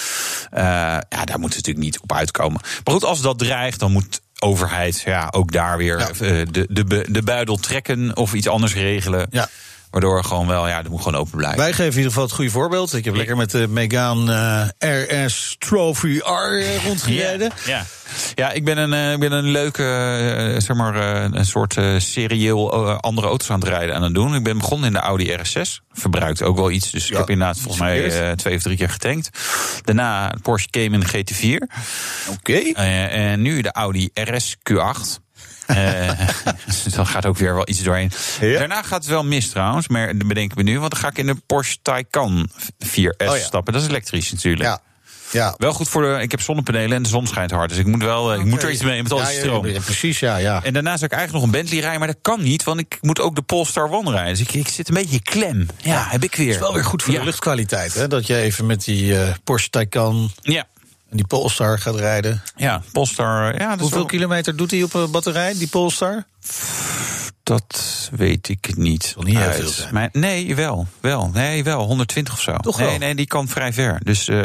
S6: Uh, ja, daar moeten we natuurlijk niet op uitkomen. Maar goed, als dat dreigt, dan moet overheid ja, ook daar weer ja. de, de, de buidel trekken of iets anders regelen. Ja. Waardoor gewoon wel, ja, dat moet gewoon open blijven.
S5: Wij geven in ieder geval het goede voorbeeld. Ik heb lekker met de Megane uh, RS Trophy R rondgereden.
S6: Ja, ja. ja, ik ben een, ik ben een leuke, uh, zeg maar, een soort serieel andere auto's aan het rijden en aan het doen. Ik ben begonnen in de Audi RS6. Verbruikt ook wel iets, dus ja, ik heb inderdaad volgens mij twee of drie keer getankt. Daarna Porsche Cayman GT4.
S5: Oké. Okay.
S6: en nu de Audi RS Q8. Uh, dan gaat ook weer wel iets doorheen. Daarna gaat het wel mis trouwens, maar dat bedenken we nu. Want dan ga ik in de Porsche Taycan 4S stappen. Dat is elektrisch natuurlijk.
S5: Ja. Ja.
S6: Wel goed voor de. Ik heb zonnepanelen en de zon schijnt hard. Dus ik moet wel. Okay. Ik moet er iets mee met al die ja, stroom.
S5: Ja, precies, ja, ja.
S6: En daarna zou ik eigenlijk nog een Bentley rijden. Maar dat kan niet, want ik moet ook de Polestar One rijden. Dus ik, ik zit een beetje klem. Ja, heb ik weer. Het
S5: is wel weer goed voor de luchtkwaliteit, hè? Dat je even met die uh, Porsche Taycan.
S6: Ja.
S5: En die Polestar gaat rijden.
S6: Ja, Polestar. Ja,
S5: Hoeveel wel... kilometer doet hij op een batterij, die Polestar?
S6: Dat weet ik niet.
S5: niet heel veel zijn.
S6: Maar, nee, wel. wel. Nee, wel. 120 of zo.
S5: Toch
S6: nee,
S5: wel?
S6: nee, die kan vrij ver. Dus, uh,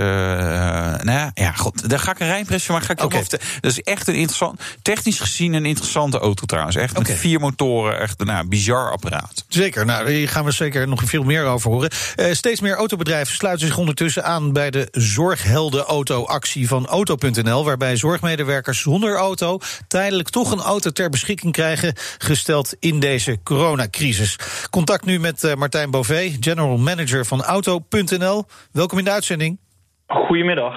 S6: nou ja, god. Daar ga ik een rijimpressie maar ga ik okay. Dat is echt een interessant. Technisch gezien een interessante auto trouwens. Echt okay. met vier motoren. Echt een nou, bizar apparaat.
S5: Zeker. Nou, hier gaan we zeker nog veel meer over horen. Uh, steeds meer autobedrijven sluiten zich ondertussen aan bij de Zorghelden-auto-actie van Auto.nl. Waarbij zorgmedewerkers zonder auto tijdelijk toch een auto ter beschikking krijgen. Gesteld in deze coronacrisis. Contact nu met uh, Martijn Bové, general manager van Auto.nl. Welkom in de uitzending.
S8: Goedemiddag.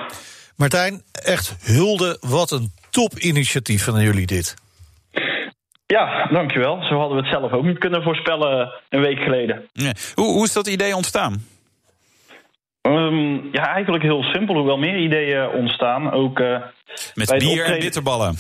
S5: Martijn, echt hulde, wat een topinitiatief van jullie dit.
S8: Ja, dankjewel. Zo hadden we het zelf ook niet kunnen voorspellen een week geleden.
S6: Ja. Hoe, hoe is dat idee ontstaan?
S8: Ehm, ja, eigenlijk heel simpel. Hoewel meer ideeën ontstaan. Ook, uh,
S6: Met bier optreden... en bitterballen.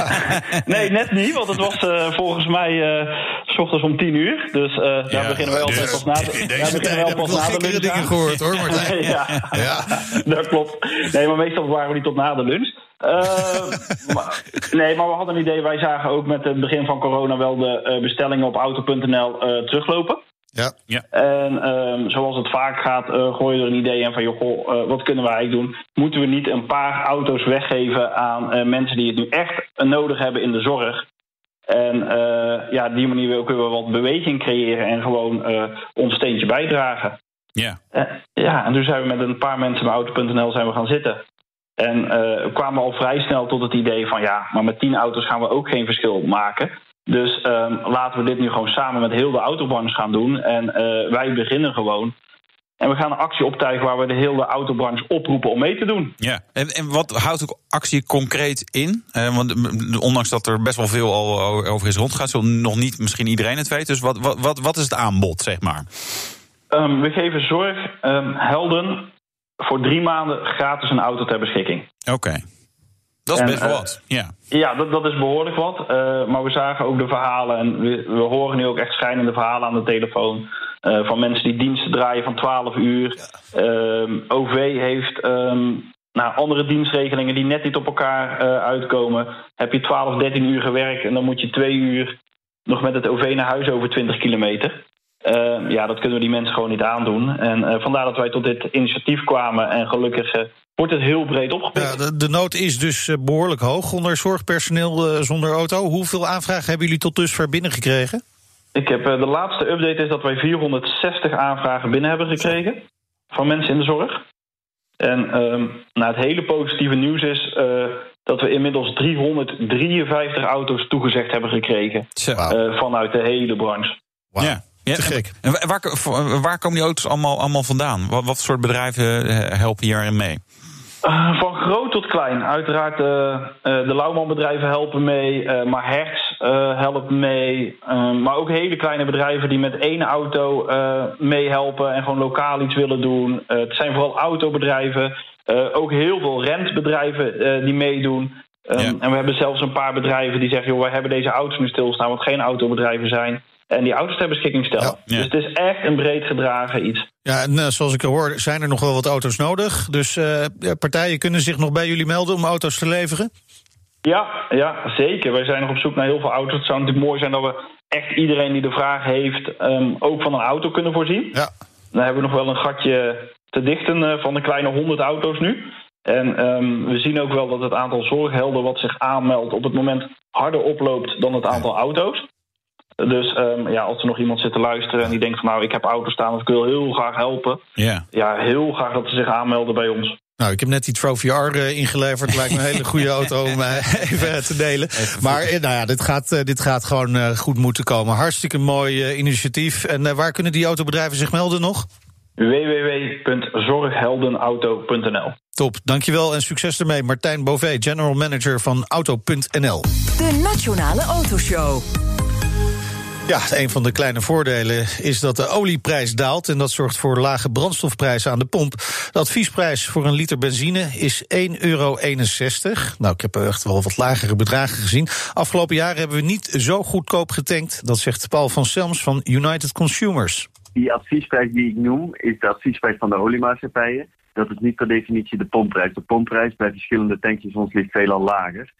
S8: nee, net niet. Want het was uh, volgens mij uh, s ochtends om tien uur. Dus ja, daar beginnen wij altijd pas na de
S5: Daar beginnen wij pas na de lunch. dingen gehoord hoor, Martijn.
S8: ja, ja, dat klopt. Nee, maar meestal waren we niet tot na de lunch. maar, nee, maar we hadden een idee. Wij zagen ook met het begin van corona wel de bestellingen op auto.nl teruglopen.
S5: Ja. ja.
S8: En um, zoals het vaak gaat, uh, gooi je er een idee in van... Joh, goh, uh, wat kunnen we eigenlijk doen? Moeten we niet een paar auto's weggeven aan uh, mensen die het nu echt nodig hebben in de zorg? En ja, die manier ook weer wat beweging creëren en gewoon ons steentje bijdragen.
S6: Ja.
S8: ja, en toen zijn we met een paar mensen bij Auto.nl zijn we gaan zitten. En uh, kwamen al vrij snel tot het idee van ja, maar met tien auto's gaan we ook geen verschil maken. Dus um, laten we dit nu gewoon samen met heel de autobranche gaan doen. En uh, wij beginnen gewoon. En we gaan een actie optuigen waar we de hele autobranche oproepen om mee te doen.
S6: Ja, en, en wat houdt de actie concreet in? Uh, want ondanks dat er best wel veel al over is rondgegaan, zal nog niet misschien iedereen het weet. Dus wat, wat, wat, wat is het aanbod, zeg maar?
S8: Um, we geven zorg um, helden voor drie maanden gratis een auto ter beschikking.
S6: Oké. Dat is best wel wat, ja.
S8: Ja, dat, dat is behoorlijk wat. Uh, maar we zagen ook de verhalen en we, we horen nu ook echt schijnende verhalen aan de telefoon. Uh, van mensen die diensten draaien van 12 uur. Ja. Uh, OV heeft um, nou, andere dienstregelingen die net niet op elkaar uh, uitkomen. Heb je 12, 13 uur gewerkt en dan moet je twee uur nog met het OV naar huis over 20 kilometer. Uh, ja, dat kunnen we die mensen gewoon niet aandoen. En vandaar dat wij tot dit initiatief kwamen. En gelukkig wordt het heel breed opgepikt.
S5: Ja, de, de, nood is dus behoorlijk hoog onder zorgpersoneel zonder auto. Hoeveel aanvragen hebben jullie tot dusver binnengekregen?
S8: Ik heb, de laatste update is dat wij 460 aanvragen binnen hebben gekregen. Van mensen in de zorg. En nou, het hele positieve nieuws is dat we inmiddels 353 auto's toegezegd hebben gekregen. vanuit de hele branche.
S6: Wow. Ja. Ja, Te gek. En waar, waar, komen die auto's allemaal, allemaal vandaan? Wat, wat soort bedrijven eh, helpen hierin mee?
S8: Uh, van groot tot klein. Uiteraard uh, uh, de Lauwmanbedrijven helpen mee, maar Hertz helpt mee. maar ook hele kleine bedrijven die met één auto meehelpen en gewoon lokaal iets willen doen. het zijn vooral autobedrijven. ook heel veel rentbedrijven die meedoen. Um, ja. En we hebben zelfs een paar bedrijven die zeggen: joh, wij hebben deze auto's nu stilstaan, wat geen autobedrijven zijn en die auto's ter beschikking stellen. Ja. Dus het is echt een breed gedragen iets.
S5: Ja, en uh, zoals ik hoor, zijn er nog wel wat auto's nodig. Dus uh, partijen kunnen zich nog bij jullie melden om auto's te leveren?
S8: Ja, ja, zeker. Wij zijn nog op zoek naar heel veel auto's. Het zou natuurlijk mooi zijn dat we echt iedereen die de vraag heeft... Um, ook van een auto kunnen voorzien.
S5: Ja.
S8: Dan hebben we nog wel een gatje te dichten uh, van de kleine 100 auto's nu. En um, we zien ook wel dat het aantal zorghelden wat zich aanmeldt... op het moment harder oploopt dan het aantal auto's. Dus um, ja, als er nog iemand zit te luisteren en die denkt van nou, ik heb auto staan of ik wil heel graag helpen.
S6: Ja.
S8: Ja, heel graag dat ze zich aanmelden bij ons.
S5: Nou, ik heb net die Trophy R uh, ingeleverd. Lijkt me een hele goede auto om uh, even te delen. Maar uh, nou ja, dit gaat, dit gaat gewoon goed moeten komen. Hartstikke mooi initiatief. En waar kunnen die autobedrijven zich melden nog?
S8: www.zorgheldenauto.nl
S5: Top, dankjewel en succes ermee. Martijn Bové, General Manager van Auto.nl.
S4: De Nationale Autoshow.
S5: Ja, een van de kleine voordelen is dat de olieprijs daalt. En dat zorgt voor lage brandstofprijzen aan de pomp. De adviesprijs voor een liter benzine is 1,61 euro. Nou, ik heb echt wel wat lagere bedragen gezien. Afgelopen jaren hebben we niet zo goedkoop getankt. Dat zegt Paul van Selms van United Consumers.
S9: Die adviesprijs die ik noem, is de adviesprijs van de oliemaatschappijen. Dat is niet per definitie de pompprijs. De pompprijs bij verschillende tankstations ligt veelal lager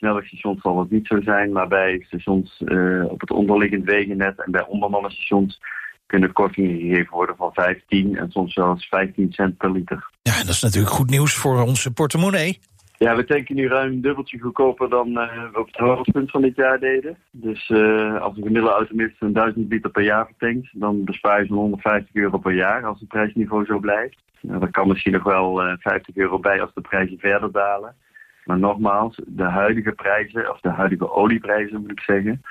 S9: snelwegstations zal het niet zo zijn, maar bij stations uh, op het onderliggend wegennet en bij onbemande stations kunnen kortingen gegeven worden van 15 en soms zelfs 15 cent per liter.
S5: Ja, dat is natuurlijk goed nieuws voor onze portemonnee.
S9: Ja, we tanken nu ruim een dubbeltje goedkoper dan uh, we op het hoogtepunt van dit jaar deden. Dus uh, als een gemiddelde automobilist een 1000 liter per jaar vertankt, dan bespaar je zo'n 150 euro per jaar als het prijsniveau zo blijft. Nou, er kan misschien nog wel uh, 50 euro bij als de prijzen verder dalen. Maar nogmaals, de huidige prijzen, of de huidige olieprijzen moet ik zeggen,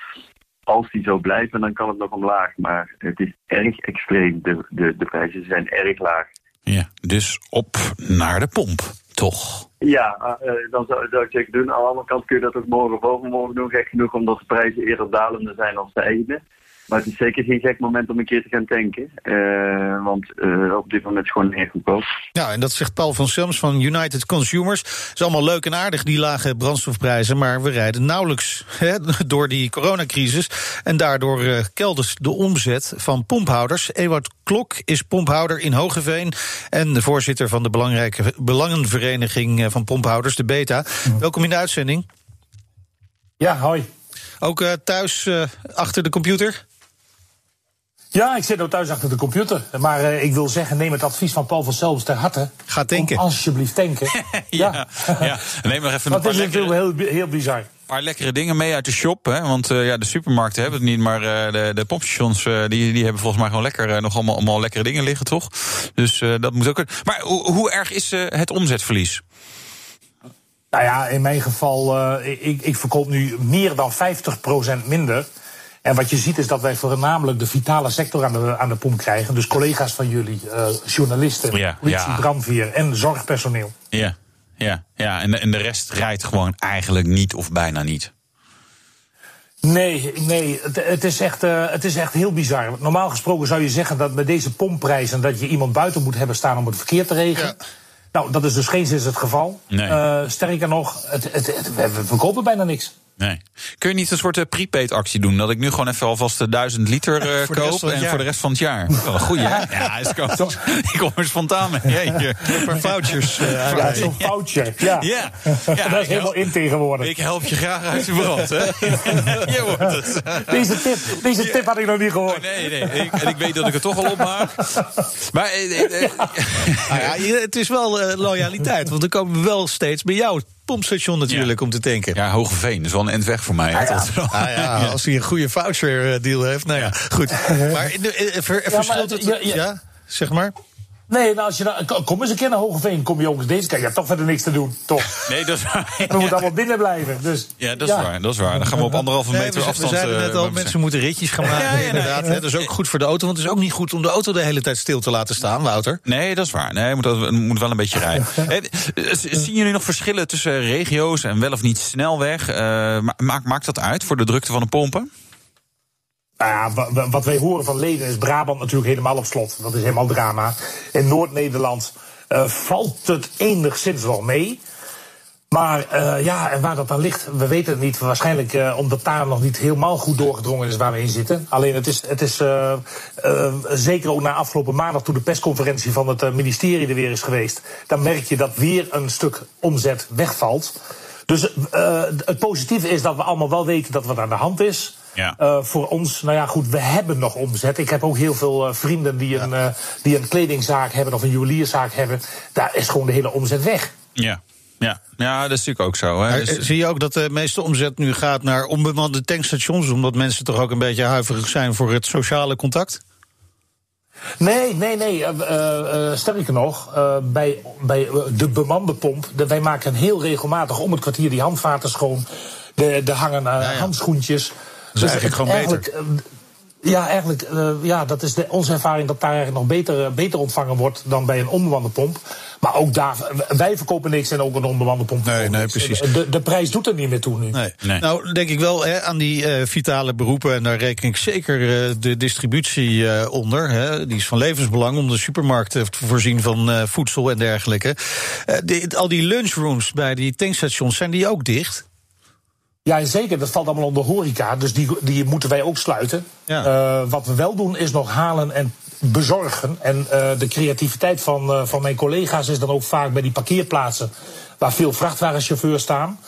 S9: als die zo blijven, dan kan het nog omlaag. Maar het is erg extreem. De, de, de prijzen zijn erg laag.
S6: Ja, dus op naar de pomp, toch?
S9: Ja, uh, dan zou, zou, ik zeker doen. Aan de andere kant kun je dat ook morgen of overmorgen doen. Gek genoeg omdat de prijzen eerder dalende zijn dan stijgende. Maar het is zeker geen gek moment om een keer te gaan tanken. Uh, want uh, op dit moment is gewoon erg goedkoop.
S5: Ja, en dat zegt Paul van Selms van United Consumers. Het is allemaal leuk en aardig, die lage brandstofprijzen. Maar we rijden nauwelijks he, door die coronacrisis. En daardoor uh, keldert de omzet van pomphouders. Ewout Klok is pomphouder in Hogeveen. En de voorzitter van de belangrijke belangenvereniging van pomphouders, de Beta. Welkom in de uitzending.
S10: Ja, hoi.
S5: Ook thuis achter de computer?
S10: Ja, ik zit ook thuis achter de computer. Maar uh, ik wil zeggen, neem het advies van Paul van Selms ter harte.
S5: Ga tanken.
S10: alsjeblieft tanken.
S6: ja, ja. ja. Neem nog even
S10: een
S6: paar
S10: is lekkere... heel, heel bizar. Een
S6: paar lekkere dingen mee uit de shop. Hè? Want uh, ja, de supermarkten hebben het niet, maar uh, de, de pompstations die, die hebben volgens mij gewoon lekker, nog allemaal, allemaal lekkere dingen liggen, toch? Dus dat moet ook. Maar hoe, hoe erg is het omzetverlies?
S10: Nou ja, in mijn geval, ik, ik verkoop nu meer dan 50% minder. En wat je ziet is dat wij voornamelijk de vitale sector aan de, aan de pomp krijgen. Dus collega's van jullie, uh, journalisten, ja, politie, ja. brandweer en zorgpersoneel.
S6: Ja, ja, ja. En, en de rest rijdt gewoon eigenlijk niet of bijna niet.
S10: Nee, nee het, het, is echt, uh, het is echt heel bizar. Normaal gesproken zou je zeggen dat met deze pompprijzen... dat je iemand buiten moet hebben staan om het verkeer te regelen. Ja. Nou, dat is dus geen zin het geval. Nee. Uh, sterker nog, het, het, we verkopen bijna niks.
S6: Nee. Kun je niet een soort uh, prepaid actie doen? Dat ik nu gewoon even alvast de 1000 liter uh, koop en voor de rest van het jaar. Wel een goeie, hè? Ja, is kan, ik kom er spontaan mee.
S5: Jeetje. Een paar foutjes. Uh,
S10: ja, zo'n foutje. Ja.
S6: ja.
S10: ja. dat is helemaal in tegenwoordig.
S6: Ik help je graag uit de brand, hè? je
S10: wordt het. Deze tip, deze tip had ik nog niet gehoord. Oh,
S6: nee, nee. Ik, en ik weet dat ik het toch al opmaak. Maar
S5: eh, eh, nou ja, het is wel loyaliteit. Want dan komen we wel steeds bij jou pompstation natuurlijk om te tanken.
S6: Ja, Hogeveen, dat is wel een end weg voor mij.
S5: Ah, ja. Ah, ja, als hij een goede voucher deal heeft. Nou ja, goed. Maar verschilt het... Ja, zeg maar.
S10: Nee, nou, als je nou, kom eens een keer naar Hogeveen, kom je ook eens deze kijk, Je hebt toch verder niks te doen, toch?
S6: Nee, dat is waar.
S10: We moeten allemaal binnen blijven. Dus,
S6: ja, dat is waar. Dat is waar. Dan gaan we op anderhalve meter nee, we, afstand...
S5: We zeiden net al, mensen moeten ritjes gaan maken. Ja, ja, inderdaad. dat is ook goed voor de auto. Want het is ook niet goed om de auto de hele tijd stil te laten staan, Wouter.
S6: Nee, dat is waar. Nee, moet, moet wel een beetje rijden. Zien jullie nog verschillen tussen regio's en wel of niet snelweg? Uh, maakt, maakt dat uit voor de drukte van de pompen?
S10: Nou ja, wat wij horen van leden is Brabant natuurlijk helemaal op slot. Dat is helemaal drama. In Noord-Nederland uh, valt het enigszins wel mee. Maar uh, ja, en waar dat dan ligt, we weten het niet. Waarschijnlijk uh, omdat daar nog niet helemaal goed doorgedrongen is waar we in zitten. Alleen het is, het is zeker ook na afgelopen maandag toen de persconferentie van het ministerie er weer is geweest. Dan merk je dat weer een stuk omzet wegvalt. Dus het positieve is dat we allemaal wel weten dat wat aan de hand is. Ja. Uh, voor ons, nou ja, goed, we hebben nog omzet. Ik heb ook heel veel uh, vrienden die, ja. een, uh, die een kledingzaak hebben of een juwelierzaak hebben. Daar is gewoon de hele omzet weg.
S6: Ja. Ja, ja, dat is natuurlijk ook zo. Hè.
S5: Dus... Zie je ook dat de meeste omzet nu gaat naar onbemande tankstations, omdat mensen toch ook een beetje huiverig zijn voor het sociale contact?
S10: Nee, nee, nee. Uh, uh, sterker nog, uh, bij, bij de bemande pomp, de, wij maken heel regelmatig om het kwartier die handvaten schoon. De, de hangen ja, ja. handschoentjes.
S5: Dat is eigenlijk gewoon beter.
S10: Eh, ja, eigenlijk, uh, ja, dat is de, onze ervaring dat daar eigenlijk nog beter, uh, beter ontvangen wordt dan bij een onbemande pomp. Maar ook daar, wij verkopen niks en ook een onbemande pomp.
S5: Nee, nee, precies.
S10: De, de prijs doet er niet meer toe nu.
S5: Nee. nee. Nou, denk ik wel hè, aan die uh, vitale beroepen. En daar reken ik zeker uh, de distributie uh, onder. Hè. Die is van levensbelang om de supermarkt te voorzien van voedsel en dergelijke. Al die lunchrooms bij die tankstations, zijn die ook dicht?
S10: Ja, zeker. Dat valt allemaal onder horeca. Dus die, die moeten wij ook sluiten. Ja. Uh, wat we wel doen is nog halen en bezorgen. En uh, de creativiteit van, uh, van mijn collega's is dan ook vaak bij die parkeerplaatsen... waar veel vrachtwagenchauffeurs staan.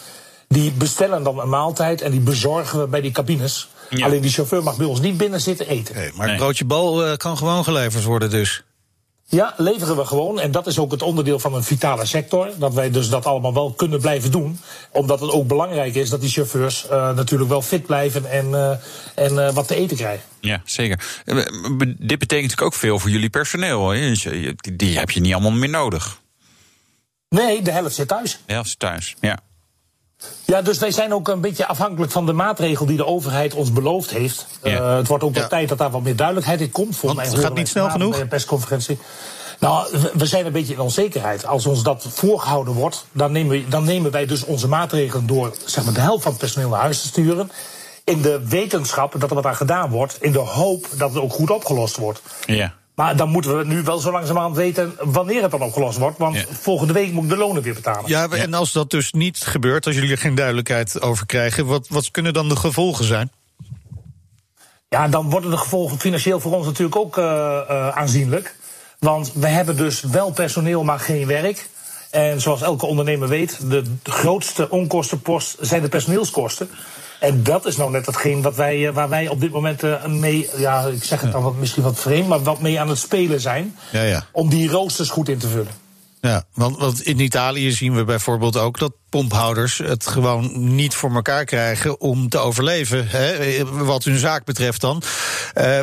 S10: Die bestellen dan een maaltijd en die bezorgen we bij die cabines. Ja. Alleen die chauffeur mag bij ons niet binnen zitten eten.
S5: Nee, maar het broodje bal kan gewoon geleverd worden dus.
S10: Ja, leveren we gewoon. En dat is ook het onderdeel van een vitale sector. Dat wij dus dat allemaal wel kunnen blijven doen. Omdat het ook belangrijk is dat die chauffeurs uh, natuurlijk wel fit blijven en, uh, en uh, wat te eten krijgen.
S6: Ja, zeker. Dit betekent natuurlijk ook veel voor jullie personeel. Die, die heb je niet allemaal meer nodig.
S10: Nee, de helft zit thuis.
S6: De helft zit thuis, ja.
S10: Ja, dus wij zijn ook een beetje afhankelijk van de maatregel die de overheid ons beloofd heeft. Ja. Uh, het wordt ook ja. tijd dat daar wat meer duidelijkheid in komt.
S5: Volgens mij het gaat niet snel genoeg. Bij
S10: een persconferentie. Nou, we zijn een beetje in onzekerheid. Als ons dat voorgehouden wordt, dan nemen, dan nemen wij dus onze maatregelen door zeg maar, de helft van het personeel naar huis te sturen. in de wetenschap dat er wat aan gedaan wordt. In de hoop dat het ook goed opgelost wordt.
S6: Ja.
S10: Maar dan moeten we nu wel zo langzamerhand weten wanneer het dan opgelost wordt. Want
S6: Ja.
S10: volgende week moet ik de lonen weer betalen.
S5: Ja, en als dat dus niet gebeurt, als jullie er geen duidelijkheid over krijgen, wat, wat kunnen dan de gevolgen zijn?
S10: Ja, dan worden de gevolgen financieel voor ons natuurlijk ook eh, eh, aanzienlijk. Want we hebben dus wel personeel, maar geen werk. En zoals elke ondernemer weet, de grootste onkostenpost zijn de personeelskosten. En dat is nou net hetgeen wat wij, eh, waar wij op dit moment eh, mee, ja, ik zeg het dan wat, misschien wat vreemd, maar wat mee aan het spelen zijn.
S5: Ja, ja.
S10: Om die roosters goed in te vullen.
S5: Ja, want, want in Italië zien we bijvoorbeeld ook dat pomphouders het gewoon niet voor elkaar krijgen om te overleven. Hè, wat hun zaak betreft dan. Eh,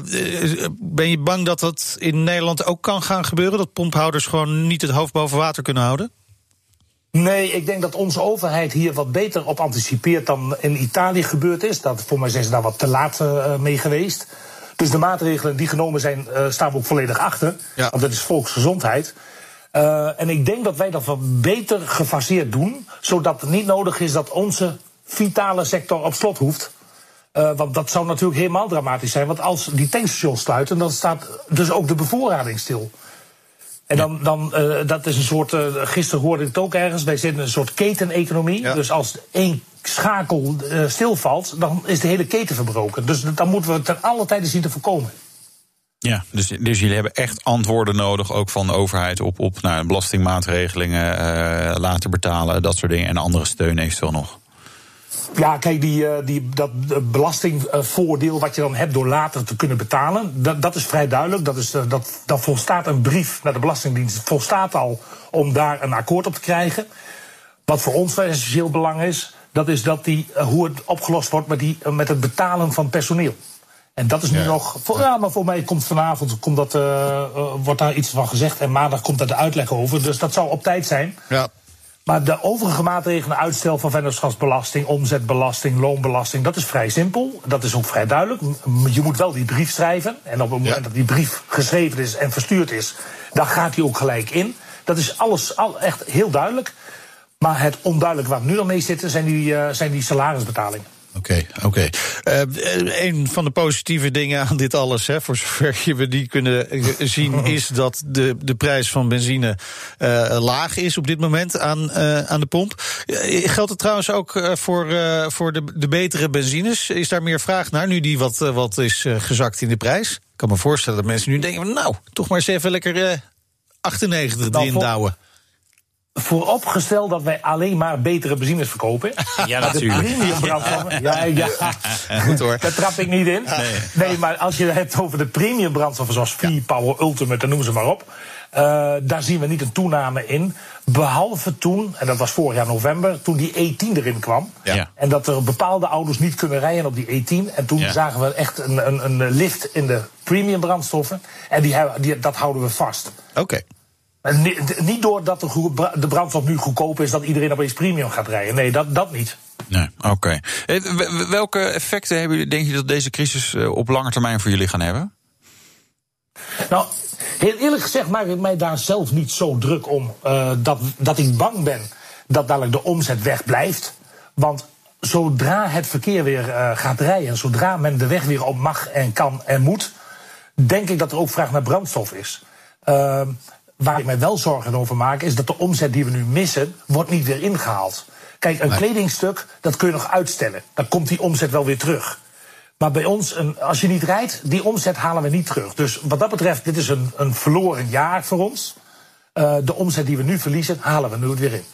S5: ben je bang dat dat in Nederland ook kan gaan gebeuren? Dat pomphouders gewoon niet het hoofd boven water kunnen houden?
S10: Nee, ik denk dat onze overheid hier wat beter op anticipeert dan in Italië gebeurd is. Dat, voor mij zijn ze daar wat te laat eh, mee geweest. Dus de maatregelen die genomen zijn, eh, staan we ook volledig achter.
S5: Ja.
S10: Want dat is volksgezondheid. Eh, en ik denk dat wij dat wat beter gefaseerd doen. Zodat het niet nodig is dat onze vitale sector op slot hoeft. Want dat zou natuurlijk helemaal dramatisch zijn. Want als die tankstations sluiten, dan staat dus ook de bevoorrading stil. En dan, dan eh, dat is een soort, eh, gisteren hoorde ik het ook ergens, wij zitten in een soort keteneconomie.
S5: Ja.
S10: Dus als één schakel eh, stilvalt, dan is de hele keten verbroken. Dus dan moeten we ten alle tijden zien te voorkomen.
S6: Ja, dus, dus jullie hebben echt antwoorden nodig, ook van de overheid, op, op nou, belastingmaatregelingen, eh, laten betalen, dat soort dingen. En andere steun eventueel nog.
S10: Ja, kijk, die, eh, die, dat eh, belastingvoordeel wat je dan hebt door later te kunnen betalen, dat, dat is vrij duidelijk. Dat, is, eh, dat, dat volstaat een brief naar de Belastingdienst. Het volstaat al om daar een akkoord op te krijgen. Wat voor ons van essentieel belang is, dat is dat die, hoe het opgelost wordt met, die, met het betalen van personeel. En dat is nu
S5: Ja.
S10: nog. Voor, ja, maar voor mij komt vanavond komt dat, wordt daar iets van gezegd. En maandag komt daar de uitleg over. Dus dat zal op tijd zijn.
S5: Ja.
S10: Maar de overige maatregelen, uitstel van vennootschapsbelasting, omzetbelasting, loonbelasting, dat is vrij simpel. Dat is ook vrij duidelijk. Je moet wel die brief schrijven. En op het moment
S5: Ja.
S10: dat die brief geschreven is en verstuurd is, dan gaat die ook gelijk in. Dat is alles al echt heel duidelijk. Maar het onduidelijk waar we nu al mee zitten, zijn die, eh, zijn die salarisbetalingen.
S5: Oké, oké. Eh, een van de positieve dingen aan dit alles, hè, voor zover je we die kunnen eh, zien, is dat de, de prijs van benzine eh, laag is op dit moment aan, aan de pomp. Geldt het trouwens ook voor, voor de, de betere benzines? Is daar meer vraag naar, nu die wat, wat is gezakt in de prijs? Ik kan me voorstellen dat mensen nu denken: nou, toch maar eens even lekker eh 98
S10: Nou,
S5: erin douwen.
S10: Vooropgesteld dat wij alleen maar betere benzines verkopen.
S6: Ja,
S10: Maar de premium brandstoffen. Ja, ja.
S5: Goed hoor.
S10: Daar trap ik niet in. Nee. maar als je het hebt over de premium brandstoffen zoals V-Power, Ultimate, en noem ze maar op. eh, daar zien we niet een toename in. Behalve toen, en dat was vorig jaar november, toen die E10 erin kwam.
S6: Ja.
S10: En dat er bepaalde auto's niet kunnen rijden op die E10. En toen
S6: Ja.
S10: zagen we echt een, een, een lift in de premium brandstoffen. En die, die, dat houden we vast.
S5: Oké.
S10: En niet doordat de, brandstof nu goedkoop is, dat iedereen opeens premium gaat rijden. Nee, dat, dat niet.
S6: Nee, oké. Eh, Welke effecten hebben jullie, denk je, dat deze crisis eh, op lange termijn voor jullie gaan hebben?
S10: Nou, heel eerlijk gezegd maak ik mij daar zelf niet zo druk om. eh, dat, dat ik bang ben dat dadelijk de omzet wegblijft. Want zodra het verkeer weer gaat rijden, zodra men de weg weer op mag en kan en moet, denk ik dat er ook vraag naar brandstof is. Eh, waar ik mij wel zorgen over maak, is dat de omzet die we nu missen, wordt niet weer ingehaald. Kijk, een kledingstuk, dat kun je nog uitstellen. Dan komt die omzet wel weer terug. Maar bij ons, een, als je niet rijdt, die omzet halen we niet terug. Dus wat dat betreft, dit is een, een verloren jaar voor ons. Eh, de omzet die we nu verliezen, halen we nu weer in.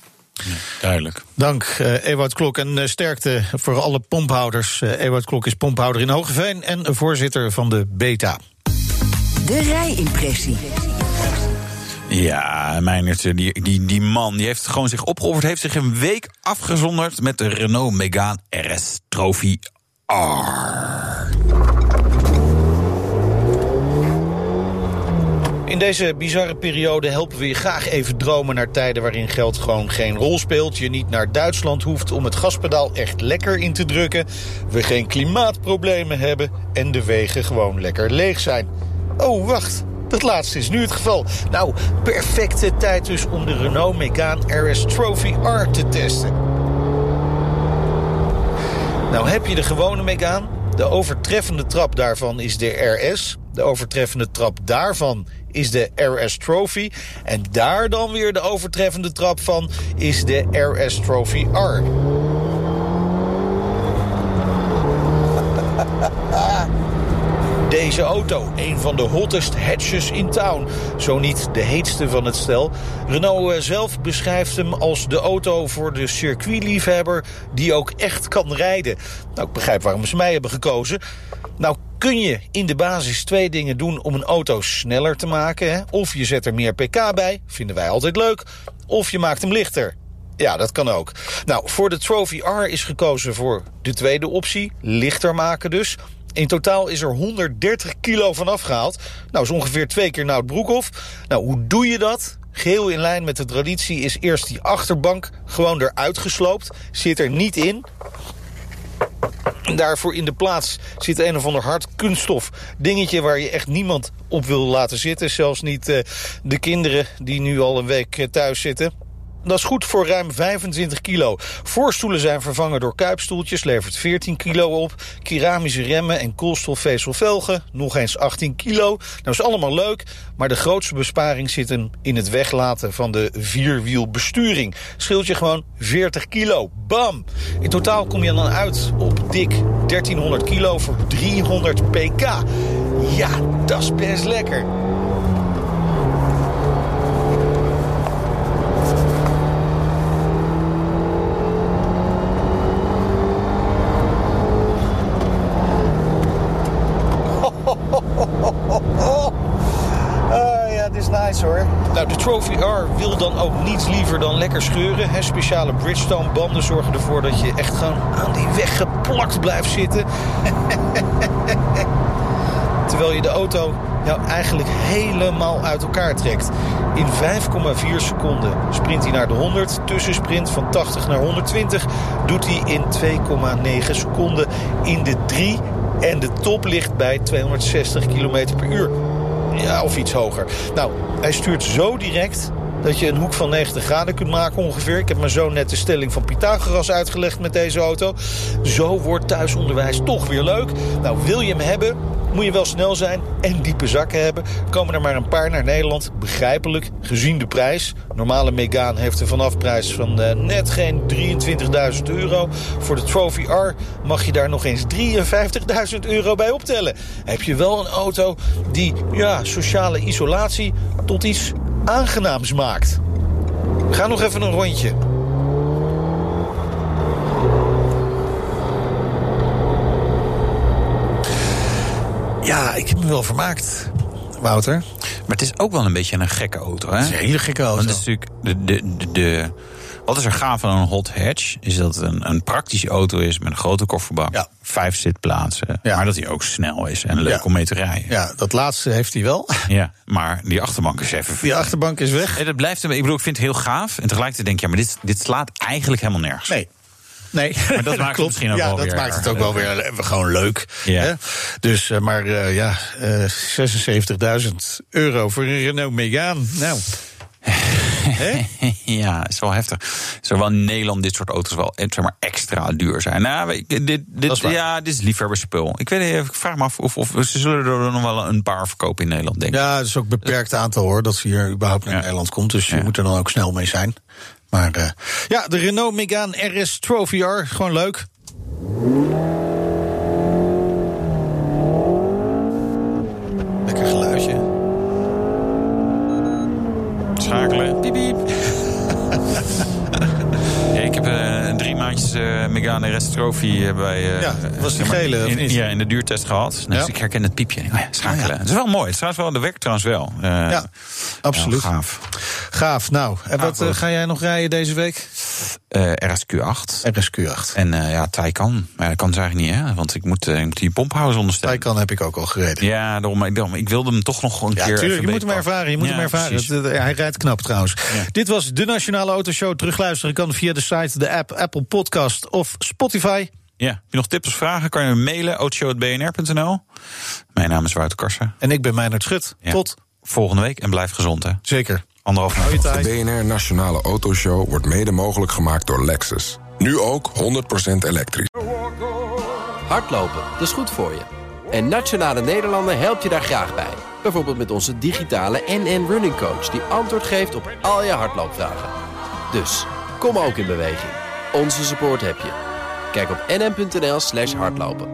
S6: Duidelijk.
S5: Dank, eh Ewout Klok. En eh, sterkte voor alle pomphouders. Eh Ewout Klok is pomphouder in Hogeveen en voorzitter van de Beta.
S4: De rijimpressie.
S6: Ja, Meijnert, eh, die, die, die man die heeft gewoon zich opgeofferd. Heeft zich een week afgezonderd met de Renault Megane RS Trophy R.
S5: In deze bizarre periode helpen we je graag even dromen naar tijden waarin geld gewoon geen rol speelt. Je niet naar Duitsland hoeft om het gaspedaal echt lekker in te drukken. We geen klimaatproblemen hebben en de wegen gewoon lekker leeg zijn. Oh, wacht. Dat laatste is nu het geval. Nou, perfecte tijd dus om de Renault Megane RS Trophy R te testen. Nou heb je de gewone Megane. De overtreffende trap daarvan is de RS. De overtreffende trap daarvan is de RS Trophy. En daar dan weer de overtreffende trap van is de RS Trophy R. Deze auto, een van de hottest hatches in town. Zo niet de heetste van het stel. Renault eh, zelf beschrijft hem als de auto voor de circuitliefhebber... die ook echt kan rijden. Nou, ik begrijp waarom ze mij hebben gekozen. Nou kun je in de basis twee dingen doen om een auto sneller te maken. Hè? Of je zet er meer pk bij, vinden wij altijd leuk. Of je maakt hem lichter. Ja, dat kan ook. Nou, voor de Trophy R is gekozen voor de tweede optie. Lichter maken dus. In totaal is er 130 kilo van afgehaald. Nou, is ongeveer twee keer Nout Broekhoff. Nou, hoe doe je dat? Geheel in lijn met de traditie is eerst die achterbank gewoon eruit gesloopt. Zit er niet in. Daarvoor in de plaats zit een of ander hard kunststof dingetje... waar je echt niemand op wil laten zitten. Zelfs niet uh, de kinderen die nu al een week uh, thuis zitten. Dat is goed voor ruim 25 kilo. Voorstoelen zijn vervangen door kuipstoeltjes, levert 14 kilo op. Keramische remmen en koolstofvezelvelgen, nog eens 18 kilo. Nou is allemaal leuk, maar de grootste besparing zit hem in het weglaten van de vierwielbesturing. Scheelt je gewoon 40 kilo. Bam! In totaal kom je dan uit op dik 1300 kilo voor 300 pk. Ja, dat is best lekker. Trophy R wil dan ook niets liever dan lekker scheuren. Speciale Bridgestone banden zorgen ervoor dat je echt gewoon aan die weg geplakt blijft zitten. Terwijl je de auto jou eigenlijk helemaal uit elkaar trekt. In 5,4 seconden sprint hij naar de 100. Tussensprint van 80 naar 120 doet hij in 2,9 seconden in de 3. En de top ligt bij 260 km per uur. Ja, of iets hoger. Nou, hij stuurt zo direct dat je een hoek van 90 graden kunt maken ongeveer. Ik heb mijn zoon net de stelling van Pythagoras uitgelegd met deze auto. Zo wordt thuisonderwijs toch weer leuk. Nou, wil je hem hebben, moet je wel snel zijn en diepe zakken hebben. Komen er maar een paar naar Nederland. Begrijpelijk, gezien de prijs. Normale Megane heeft een vanafprijs van uh, net geen 23.000 euro. Voor de Trophy R mag je daar nog eens 53.000 euro bij optellen. Heb je wel een auto die ja, sociale isolatie tot iets aangenaams maakt. Ga nog even een rondje. Ja, ik heb me wel vermaakt, Wouter.
S6: Maar het is ook wel een beetje een gekke auto, hè? Het
S5: is een hele gekke auto.
S6: Want het is natuurlijk de, de, de, de wat is er gaaf van een hot hatch? Is dat het een, een praktische auto is met een grote kofferbak. Ja. Vijf zitplaatsen. Ja. Maar dat hij ook snel is en leuk ja. om mee te rijden.
S5: Ja, dat laatste heeft hij wel.
S6: Ja, maar die achterbank is even...
S5: Die achterbank is weg.
S6: Dat blijft, ik bedoel, ik vind het heel gaaf. En tegelijkertijd denk je, ja, maar dit, dit slaat eigenlijk helemaal nergens.
S5: Nee. Nee,
S6: maar dat maakt het misschien ook
S5: ja,
S6: wel
S5: dat
S6: weer...
S5: maakt het ook wel weer gewoon leuk. Ja. Hè? Dus, uh, maar uh, ja, uh, 76.000 euro voor een Renault Megane. Nou...
S6: ja, is wel heftig. Zowel in Nederland dit soort auto's wel zeg maar, extra duur zijn. Nou, dit, dit, ja, dit is liefhebberspul. Ik, weet, ik vraag me af of, of ze zullen er nog wel een paar verkopen in Nederland, denk ik.
S5: Ja, het is ook een beperkt aantal hoor, dat ze hier überhaupt naar ja. Nederland komt. Dus je ja. moet er dan ook snel mee zijn. Maar uh, ja, de Renault Megane RS Trophy R, gewoon leuk. Lekker geluidje.
S6: Schakelen. Piep, piep. ja, ik heb uh, drie maandjes uh, Megane Trophy uh, bij...
S5: ja, was die gele,
S6: in, in, Ja, in de duurtest gehad. Dus ja. ik herken het piepje. Oh ja, schakelen. Ja, het is wel mooi. Het is wel, de werkt trouwens wel.
S5: ja, absoluut.
S6: gaaf.
S5: Gaaf. Nou, en wat ga jij nog rijden deze week?
S6: RSQ8.
S5: RSQ8.
S6: En ja, Taycan. Maar dat kan dus eigenlijk niet, hè? Want ik moet, ik moet die pomphouse ondersteunen.
S5: Taycan heb ik ook al gereden.
S6: Ja, daarom, ik, daarom, ik wilde hem toch nog een
S5: ja,
S6: keer...
S5: Tuurlijk, je moet hem ervaren. Je moet hem ervaren. Hij rijdt knap trouwens. Dit was de Nationale Autoshow. Terugluisteren kan via de site, de app, Apple Podcast of Spotify.
S6: Ja, heb je nog tips of vragen? Kan je me mailen, autoshow.bnr.nl. Mijn naam is Wouter Karsen.
S5: En ik ben Meijnerd Schut. Ja. Tot
S6: volgende week en blijf gezond, hè?
S5: Zeker.
S6: Anderhalf
S3: maand. De BNR Nationale Autoshow wordt mede mogelijk gemaakt door Lexus. Nu ook 100% elektrisch.
S11: Hardlopen, dat is goed voor je. En Nationale Nederlanden helpt je daar graag bij. Bijvoorbeeld met onze digitale NN Running Coach... die antwoord geeft op al je hardloopvragen. Dus, kom ook in beweging. Onze support heb je. Kijk op nn.nl slash hardlopen.